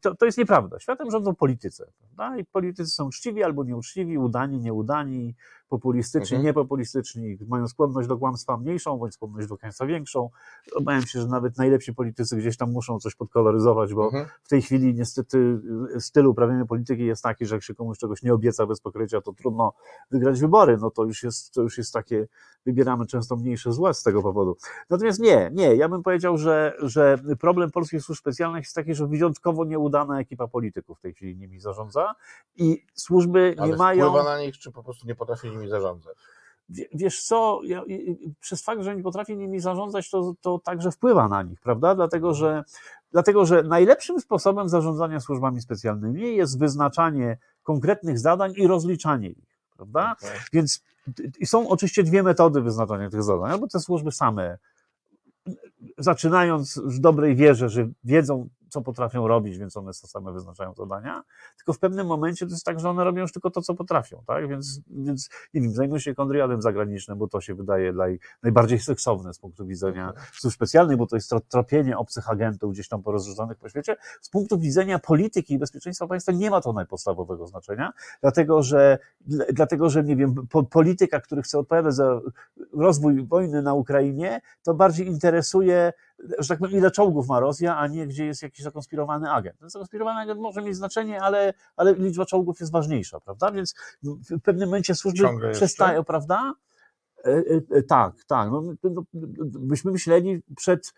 To, to jest nieprawda. Światem rządzą politycy. Prawda? I politycy są uczciwi albo nieuczciwi, udani, nieudani, populistyczni, Mhm. niepopulistyczni, mają skłonność do kłamstwa mniejszą, bądź skłonność do kłamstwa większą. Obawiam się, że nawet najlepsi politycy gdzieś tam muszą coś podkoloryzować, bo Mhm. w tej chwili niestety styl uprawiania polityki jest taki, że jak się komuś czegoś nie obieca bez pokrycia, to trudno wygrać wybory. No to już jest, to już jest takie, wybieramy często mniejsze złe z tego powodu. Natomiast nie, nie, ja bym powiedział, że, że problem polskich służb specjalnych jest taki, że wyjątkowo nieudana ekipa polityków w tej chwili nimi zarządza i służby Ale nie mają... wpływa na nich, czy po prostu nie potrafi nimi zarządzać? Wie- Wiesz co, ja, przez fakt, że nie potrafi nimi zarządzać, to, to także wpływa na nich, prawda? Dlatego że, dlatego, że najlepszym sposobem zarządzania służbami specjalnymi jest wyznaczanie konkretnych zadań i rozliczanie ich, prawda? Tak. Więc i są oczywiście dwie metody wyznaczania tych zadań, albo te służby same, zaczynając w dobrej wierze, że wiedzą, co potrafią robić, więc one same wyznaczają zadania, tylko w pewnym momencie to jest tak, że one robią już tylko to, co potrafią, tak? Więc, więc nie wiem, zajmują się kontrwywiadem zagranicznym, bo to się wydaje dla, najbardziej seksowne z punktu widzenia służb specjalnych, bo to jest tro- tropienie obcych agentów gdzieś tam porozrzucanych po świecie. Z punktu widzenia polityki i bezpieczeństwa państwa nie ma to najpodstawowego znaczenia, dlatego że, dla- dlatego, że nie wiem, po, polityka, który chce odpowiadać za rozwój wojny na Ukrainie, to bardziej interesuje, że tak powiem, ile czołgów ma Rosja, a nie gdzie jest jakiś zakonspirowany agent. Ten zakonspirowany agent może mieć znaczenie, ale, ale liczba czołgów jest ważniejsza, prawda? Więc w pewnym momencie służby Ciągle jeszcze? przestają, prawda? E, e, e, Tak, tak. No, no, myśmy myśleli przed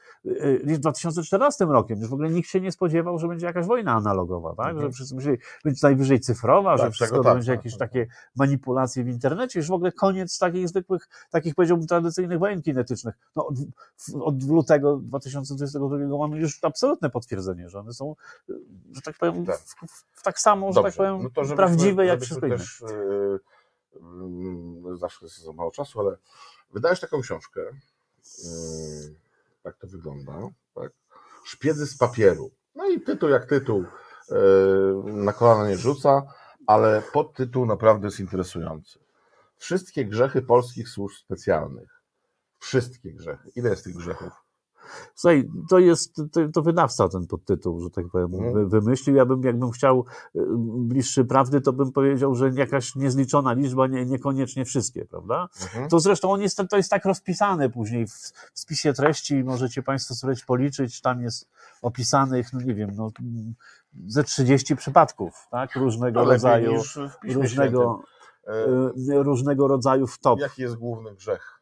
e, 2014 rokiem, że w ogóle nikt się nie spodziewał, że będzie jakaś wojna analogowa, tak? Mhm. Że wszyscy myśleli, że będzie najwyżej cyfrowa, Tak, że wszystko tak, będzie tak, jakieś tak, takie manipulacje w internecie, już w ogóle koniec takich zwykłych, takich powiedziałbym tradycyjnych wojen kinetycznych. No, od, w- od lutego 2022 mamy już absolutne potwierdzenie, że one są, że tak powiem, Tak. w, w, w tak samo, że Dobrze, tak powiem, no to żebyśmy- prawdziwe jak wszystko inne. też, yy, zawsze jest za mało czasu, ale wydałeś taką książkę, yy, jak to wygląda, tak? Szpiedzy z papieru. No i tytuł jak tytuł, yy, na kolana nie rzuca, ale podtytuł naprawdę jest interesujący. Wszystkie grzechy polskich służb specjalnych. Wszystkie grzechy. Ile jest tych grzechów? Słuchaj, to jest, to, to wydawca ten podtytuł, że tak powiem, wy- wymyślił. Ja bym, jakbym chciał y, bliższy prawdy, to bym powiedział, że jakaś niezliczona liczba, nie, niekoniecznie wszystkie, prawda? Mhm. To zresztą on jest, to jest tak rozpisane później w, w spisie treści, możecie Państwo sobie policzyć, tam jest opisanych, no nie wiem, no, ze 30 przypadków, tak, różnego lepiej rodzaju, różnego, y, różnego rodzaju wtop. Jaki jest główny grzech?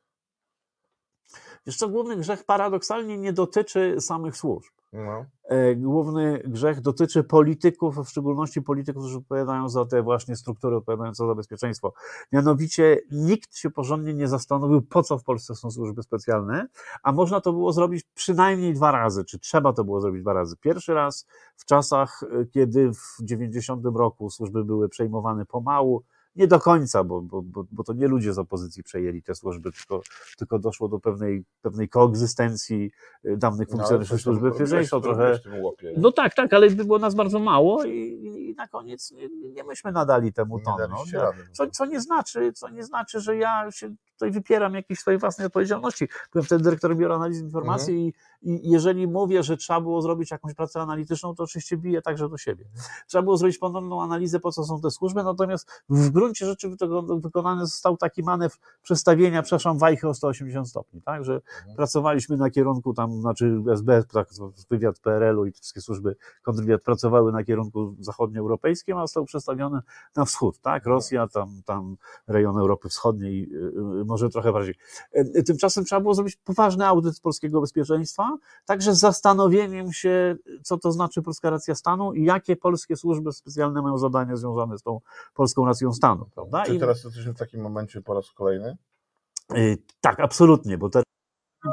Wiesz co, główny grzech paradoksalnie nie dotyczy samych służb. No. E, Główny grzech dotyczy polityków, w szczególności polityków, którzy odpowiadają za te właśnie struktury odpowiadające za bezpieczeństwo. Mianowicie nikt się porządnie nie zastanowił, po co w Polsce są służby specjalne, a można to było zrobić przynajmniej dwa razy, czy trzeba to było zrobić dwa razy. Pierwszy raz w czasach, e, kiedy w 90 roku służby były przejmowane pomału, nie do końca, bo, bo, bo, bo to nie ludzie z opozycji przejęli te służby, tylko, tylko doszło do pewnej, pewnej koegzystencji y, dawnych No, funkcjonariuszy tam służby robiłeś Trochę, no tak, tak, ale było nas bardzo mało i, i na koniec nie, nie myśmy nadali temu Nie ton. No. rady. Co, co, nie znaczy, co nie znaczy, że ja się tutaj wypieram jakiejś swojej własnej odpowiedzialności. Byłem wtedy dyrektorem Biura Analizy Informacji Mhm. i, i jeżeli mówię, że trzeba było zrobić jakąś pracę analityczną, to oczywiście biję także do siebie. Trzeba było zrobić ponowną analizę, po co są te służby, natomiast w gruncie rzeczy wyko- wykonany został taki manewr przestawienia, przepraszam, wajchy o 180 stopni, tak, że Mhm. pracowaliśmy na kierunku tam, znaczy SB, tak, wywiad PRL-u i wszystkie służby kontrwywiad pracowały na kierunku zachodnioeuropejskim, a został przestawiony na wschód, tak, Rosja, tam, tam rejon Europy Wschodniej, y, y, może trochę bardziej. Y, Tymczasem trzeba było zrobić poważny audyt polskiego bezpieczeństwa, także z zastanowieniem się, co to znaczy polska racja stanu i jakie polskie służby specjalne mają zadania związane z tą polską racją stanu, prawda? Czy I- teraz jesteśmy w takim momencie po raz kolejny? Y, Tak, absolutnie, bo te,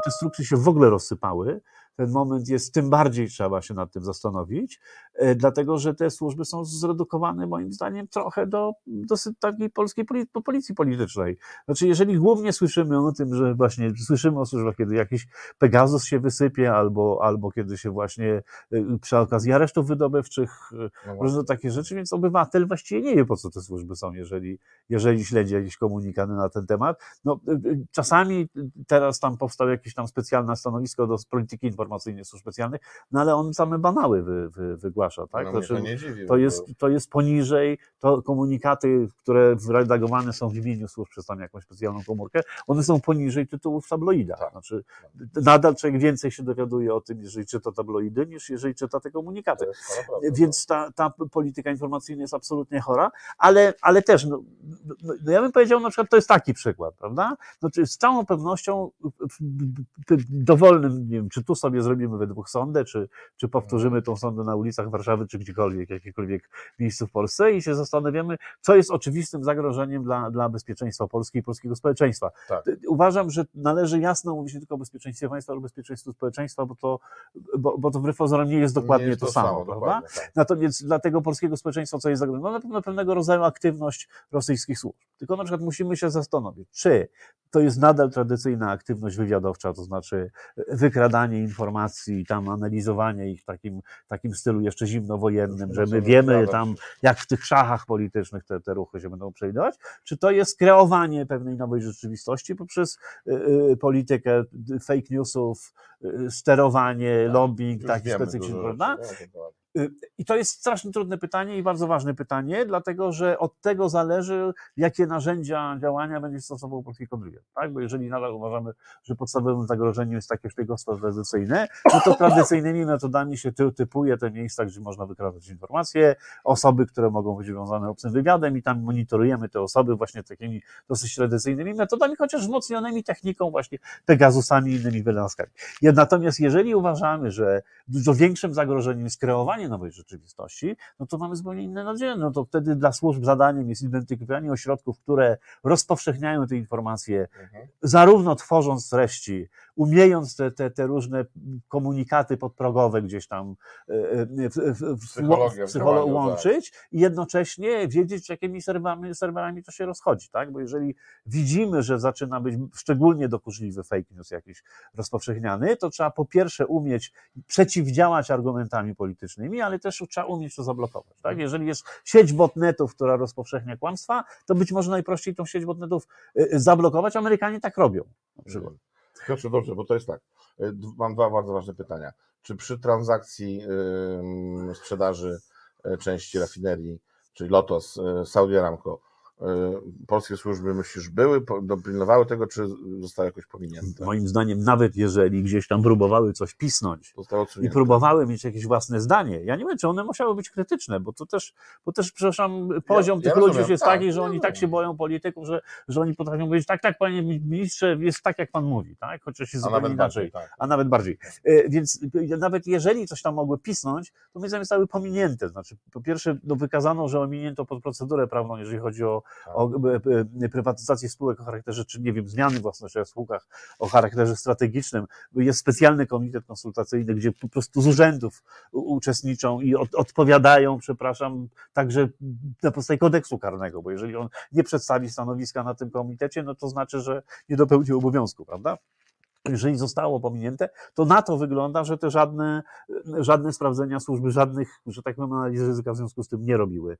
te struktury się w ogóle rozsypały. Ten moment jest, tym bardziej trzeba się nad tym zastanowić, y, dlatego że te służby są zredukowane moim zdaniem trochę do dosyć takiej polskiej po policji politycznej. Znaczy, jeżeli głównie słyszymy o tym, że właśnie słyszymy o służbach, kiedy jakiś Pegasus się wysypie, albo, albo kiedy się właśnie y, przy okazji aresztów wydobywczych, y, No różne takie rzeczy, więc obywatel właściwie nie wie, po co te służby są, jeżeli, jeżeli śledzi jakieś komunikaty na ten temat. No, czasami teraz tam powstało jakieś tam specjalne stanowisko do polityki informacyjnej służb specjalnych, no ale on same banały wy, wy, wygłasza, tak? No, Znaczy, to nie dziwi. to jest, to jest poniżej, to komunikaty, które redagowane są w imieniu służb przez tam jakąś specjalną komórkę, one są poniżej tytułów w tabloidach. Tak. Znaczy, nadal człowiek więcej się dowiaduje o tym, jeżeli czyta tabloidy, niż jeżeli czyta te komunikaty. naprawdę Więc ta, ta polityka informacyjna jest absolutnie chora, ale, ale też, no, no, no ja bym powiedział, na przykład, to jest taki przykład, prawda? Znaczy, z całą pewnością w dowolnym, nie wiem, czy tu sobie zrobimy we dwóch sądę, czy, czy powtórzymy tą sądę na ulicach Warszawy, czy gdziekolwiek, jakiekolwiek miejscu w Polsce i się zastanawiamy, co jest oczywistym zagrożeniem dla, dla bezpieczeństwa Polski i polskiego społeczeństwa. Tak. Uważam, że należy jasno mówić nie tylko o bezpieczeństwie państwa, ale o bezpieczeństwie społeczeństwa, bo to, bo, bo to wbrew pozorom nie jest dokładnie Nie jest to, samo, prawda? dokładnie, tak. Natomiast dla tego polskiego społeczeństwa, co jest zagrożone? No na pewno pewnego rodzaju aktywność rosyjskich służb. Tylko na przykład musimy się zastanowić, czy to jest nadal tradycyjna aktywność wywiadowcza, to znaczy wykradanie informacji, tam analizowanie ich w takim, takim stylu jeszcze zimnowojennym, że my wiemy tam, jak w tych szachach politycznych te, te ruchy się będą przejdować, czy to jest kreowanie pewnej nowej rzeczywistości poprzez y, y, politykę fake newsów, y, sterowanie, Tak, lobbying Już taki specyficzny, prawda? Tak. I to jest strasznie trudne pytanie i bardzo ważne pytanie, dlatego że od tego zależy, jakie narzędzia działania będzie stosował polski kontrwywiad. Tak? Bo jeżeli nadal uważamy, że podstawowym zagrożeniem jest takie szpiegostwo tradycyjne, no to tradycyjnymi metodami się ty, typuje te miejsca, gdzie można wykradać informacje, osoby, które mogą być związane obcym wywiadem i tam monitorujemy te osoby właśnie takimi dosyć tradycyjnymi metodami, chociaż wzmocnionymi techniką właśnie Pegasusami i innymi wynalazkami. Natomiast jeżeli uważamy, że dużo większym zagrożeniem jest kreowanie nowej rzeczywistości, no to mamy zupełnie inne nadzieje. No to wtedy dla służb zadaniem jest identyfikowanie ośrodków, które rozpowszechniają te informacje, Mhm. zarówno tworząc treści, umiejąc te, te, te różne komunikaty podprogowe gdzieś tam e, e, w, w, w, psycholo- działaniu, łączyć i jednocześnie wiedzieć, jakimi serwerami, serwerami to się rozchodzi, tak? Bo jeżeli widzimy, że zaczyna być szczególnie dokuczliwy fake news jakiś rozpowszechniany, to trzeba po pierwsze umieć przeciwdziałać argumentami politycznymi, ale też trzeba umieć to zablokować. Tak? Jeżeli jest sieć botnetów, która rozpowszechnia kłamstwa, to być może najprościej tą sieć botnetów y, y, zablokować. Amerykanie tak robią. Na przykład. Piotrze, dobrze, bo to jest tak. Y, Mam dwa bardzo ważne pytania. Czy przy transakcji sprzedaży części rafinerii, czyli Lotos, Saudi Aramco, polskie służby, myślisz, były, dopilnowały tego, czy zostały jakoś pominięte? Moim zdaniem, nawet jeżeli gdzieś tam próbowały coś pisnąć, i próbowały mieć jakieś własne zdanie. Ja nie wiem, czy one musiały być krytyczne, bo to też, bo też przepraszam, poziom ja tych rozumiem, ludzi jest tak, taki, że ja oni tak się boją polityków, że, że oni potrafią powiedzieć, tak, tak, panie ministrze, jest tak, jak pan mówi, tak? Chociaż jest A zupełnie nawet inaczej. bardziej, tak. A nawet bardziej. E, Więc nawet jeżeli coś tam mogły pisnąć, to moim zdaniem zostały pominięte. Znaczy, po pierwsze, no, wykazano, że ominięto pod procedurę prawną, jeżeli chodzi o. o e, e, prywatyzację spółek o charakterze, czy nie wiem, zmiany własności w spółkach o charakterze strategicznym. Jest specjalny komitet konsultacyjny, gdzie po prostu z urzędów uczestniczą i od, odpowiadają, przepraszam, także na podstawie kodeksu karnego, bo jeżeli on nie przedstawi stanowiska na tym komitecie, no to znaczy, że nie dopełnił obowiązku, prawda? Jeżeli zostało pominięte, to na to wygląda, że te żadne, żadne sprawdzenia służby, żadnych, że tak powiem, analiz ryzyka w związku z tym nie robiły.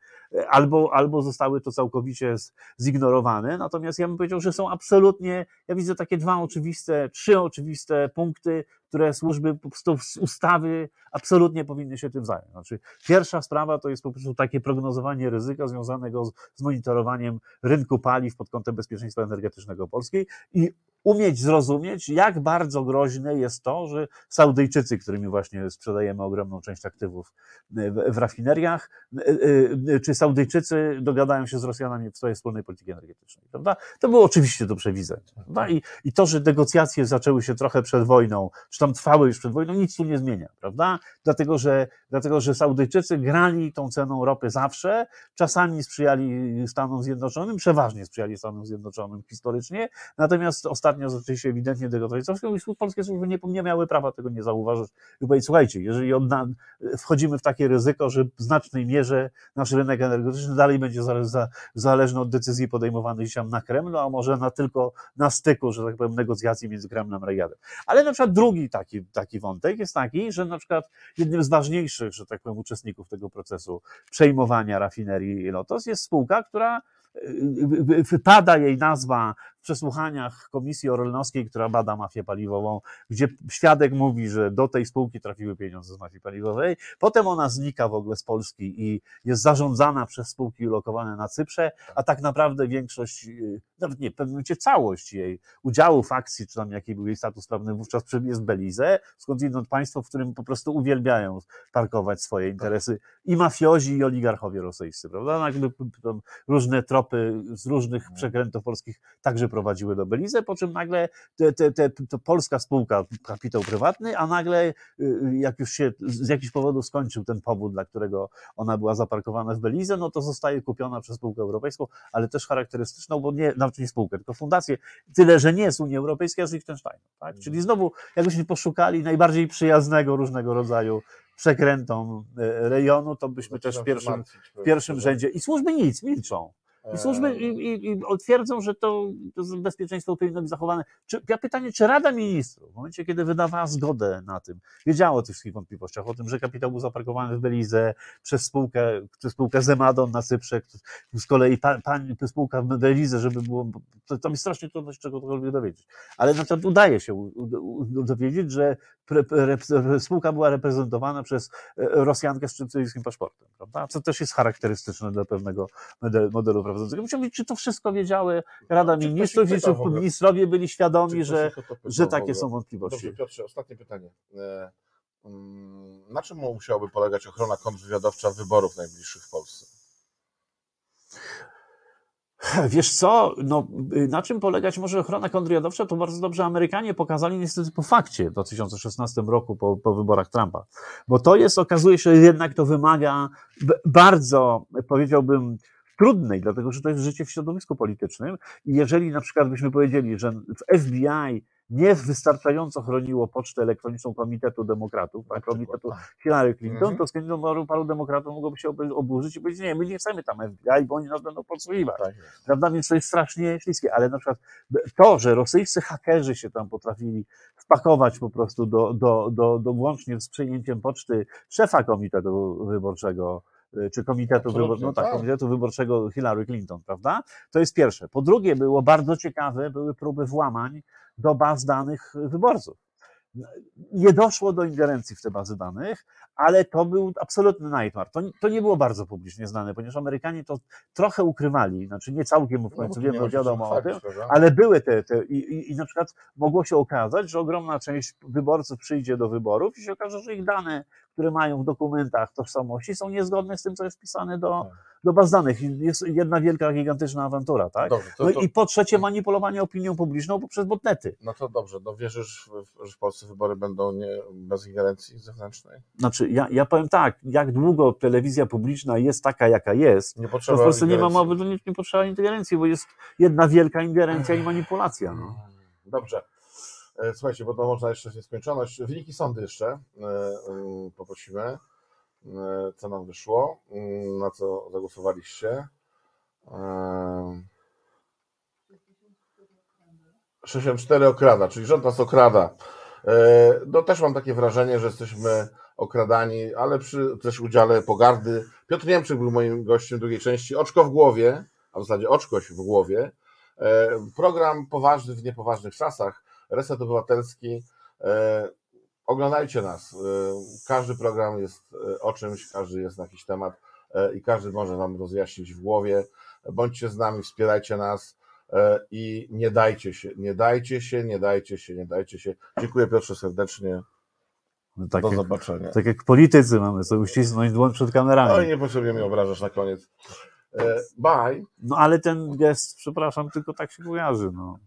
Albo, albo zostały to całkowicie zignorowane. Natomiast ja bym powiedział, że są absolutnie, ja widzę takie dwa oczywiste, trzy oczywiste punkty, które służby po prostu z ustawy absolutnie powinny się tym zająć. Znaczy, pierwsza sprawa to jest po prostu takie prognozowanie ryzyka związanego z, z monitorowaniem rynku paliw pod kątem bezpieczeństwa energetycznego Polskiej i umieć zrozumieć, jak bardzo groźne jest to, że Saudyjczycy, którymi właśnie sprzedajemy ogromną część aktywów w, w rafineriach, y, y, czy Saudyjczycy dogadają się z Rosjanami w swojej wspólnej polityki energetycznej, prawda? To było oczywiście do przewidzenia? I, I to, że negocjacje zaczęły się trochę przed wojną, czy tam trwały już przed wojną, nic tu nie zmienia, prawda? Dlatego, że, dlatego, że Saudyjczycy grali tą ceną ropy zawsze, czasami sprzyjali Stanom Zjednoczonym, przeważnie sprzyjali Stanom Zjednoczonym historycznie, Natomiast ostatnio zaczęli się ewidentnie Całkiem i polskie służby nie, nie miały prawa tego nie zauważyć i powiedzieć, słuchajcie, jeżeli wchodzimy w takie ryzyko, że w znacznej mierze nasz rynek energetyczny dalej będzie zale, za, zależny od decyzji podejmowanych tam na Kremlu, a może na tylko na styku, że tak powiem, negocjacji między Kremlem a Riyadem. Ale na przykład drugi taki, taki wątek jest taki, że na przykład jednym z ważniejszych, że tak powiem, uczestników tego procesu przejmowania rafinerii Lotos jest spółka, która y, wypada jej nazwa przesłuchaniach Komisji Orlenowskiej, która bada mafię paliwową, gdzie świadek mówi, że do tej spółki trafiły pieniądze z mafii paliwowej. Potem ona znika w ogóle z Polski i jest zarządzana przez spółki ulokowane na Cyprze, a tak naprawdę większość, y, nawet nie, w pewnym momencie całość jej udziałów, akcji, czy tam jaki był jej status prawny wówczas jest Belize, skądinąd państwo, w którym po prostu uwielbiają parkować swoje interesy i mafiozi, i oligarchowie rosyjscy, prawda? Tam różne tropy z różnych przekrętów polskich także prowadziły do Belize, po czym nagle te, te, te, to polska spółka, kapitał prywatny, a nagle y, jak już się z jakichś powodów skończył ten powód, dla którego ona była zaparkowana w Belize, no to zostaje kupiona przez spółkę europejską, ale też charakterystyczną, bo nie, nawet nie spółkę, tylko fundację, tyle, że nie z Unii Europejskiej, a z Liechtensteinu. Tak? Czyli znowu, jakbyśmy poszukali najbardziej przyjaznego różnego rodzaju przekrętom e, rejonu, to byśmy też w pierwszym, w pierwszym rzędzie. I służby nic, milczą. I służby i, i, i twierdzą, że to, to bezpieczeństwo powinno być zachowane. Czy, ja pytanie, czy Rada Ministrów w momencie, kiedy wydawała zgodę na tym, wiedziała o tych wszystkich wątpliwościach, o tym, że kapitał był zaparkowany w Belize przez spółkę, przez spółkę Zemadon na Cyprze, z kolei pa, pan, spółka w Belize, żeby było, to, to mi strasznie trudno się czegokolwiek dowiedzieć. Ale na przykład udaje się u, u, dowiedzieć, że pre, pre, spółka była reprezentowana przez e, Rosjankę z szczycyjskim paszportem, prawda? Co też jest charakterystyczne dla pewnego modelu prowadzącego. Musiał wiedzieć, czy to wszystko wiedziały Rada No, Ministrów i czy ministrowie byli świadomi, że, że takie są wątpliwości. Dobrze, Piotrze, ostatnie pytanie. E, mm, Na czym musiałaby polegać ochrona kontrwywiadowcza wyborów najbliższych w Polsce? Wiesz co, no, na czym polegać może ochrona kontrwywiadowcza, to bardzo dobrze Amerykanie pokazali niestety po fakcie w 2016 roku, po, po wyborach Trumpa. Bo to jest, okazuje się, że jednak to wymaga bardzo, powiedziałbym, trudnej, dlatego że to jest życie w środowisku politycznym. I jeżeli na przykład byśmy powiedzieli, że w FBI nie wystarczająco chroniło pocztę elektroniczną Komitetu Demokratów, a Komitetu Hillary Clinton, Mhm. to z chęcią paru, paru demokratów mogłoby się obu- oburzyć i powiedzieć, nie, my nie chcemy tam FBI, bo oni nas będą podsłuchiwać. Tak. Prawda? Więc to jest strasznie śliskie. Ale na przykład to, że rosyjscy hakerzy się tam potrafili wpakować po prostu do, do, do, do włącznie z przyjęciem poczty szefa Komitetu Wyborczego, czy Komitetu, Wybor- no tak, tak. Komitetu Wyborczego Hillary Clinton, prawda? To jest pierwsze. Po drugie, było bardzo ciekawe, były próby włamań do baz danych wyborców. Nie doszło do ingerencji w te bazy danych, ale to był absolutny nightmare. To, to nie było bardzo publicznie znane, ponieważ Amerykanie to trochę ukrywali, znaczy nie całkiem w No, końcu tu wiemy, wiadomo o tym, ale były te, te i, i, i na przykład mogło się okazać, że ogromna część wyborców przyjdzie do wyborów i się okaże, że ich dane, które mają w dokumentach tożsamości są niezgodne z tym, co jest wpisane do, Tak. do baz danych. Jest jedna wielka, gigantyczna awantura, tak? Dobrze, to, No to, i po trzecie manipulowanie opinią publiczną poprzez botnety. no to dobrze, no wierzysz, że w Polsce wybory będą nie, bez ingerencji zewnętrznej? Znaczy, ja, ja powiem tak, jak długo telewizja publiczna jest taka, jaka jest, Nie to potrzeba w Polsce nie ma mowy, to nie, nie potrzeba ingerencji, bo jest jedna wielka ingerencja i manipulacja. No. Dobrze. E, Słuchajcie, bo to można jeszcze w nieskończoność. Wyniki sądy jeszcze e, e, poprosimy. Co nam wyszło? Mm, Na co zagłosowaliście? E, 64 okrada, czyli rząd nas okrada. No też mam takie wrażenie, że jesteśmy okradani, ale przy też udziale pogardy. Piotr Niemczyk był moim gościem drugiej części. Oczko w głowie, a w zasadzie oczkoś w głowie. Program poważny w niepoważnych czasach. Reset Obywatelski. E, Oglądajcie nas. E, Każdy program jest e, o czymś, każdy jest na jakiś temat i każdy może nam rozjaśnić w głowie. Bądźcie z nami, wspierajcie nas i nie dajcie się, nie dajcie się, nie dajcie się, nie dajcie się. Dziękuję Piotrze serdecznie. No, tak, Do jak, zobaczenia. tak jak politycy mamy sobie uścisnąć dłoń przed kamerami. Oj, niepotrzebnie mnie obrażasz na koniec. Bye. No ale ten gest, przepraszam, tylko tak się kojarzy. No.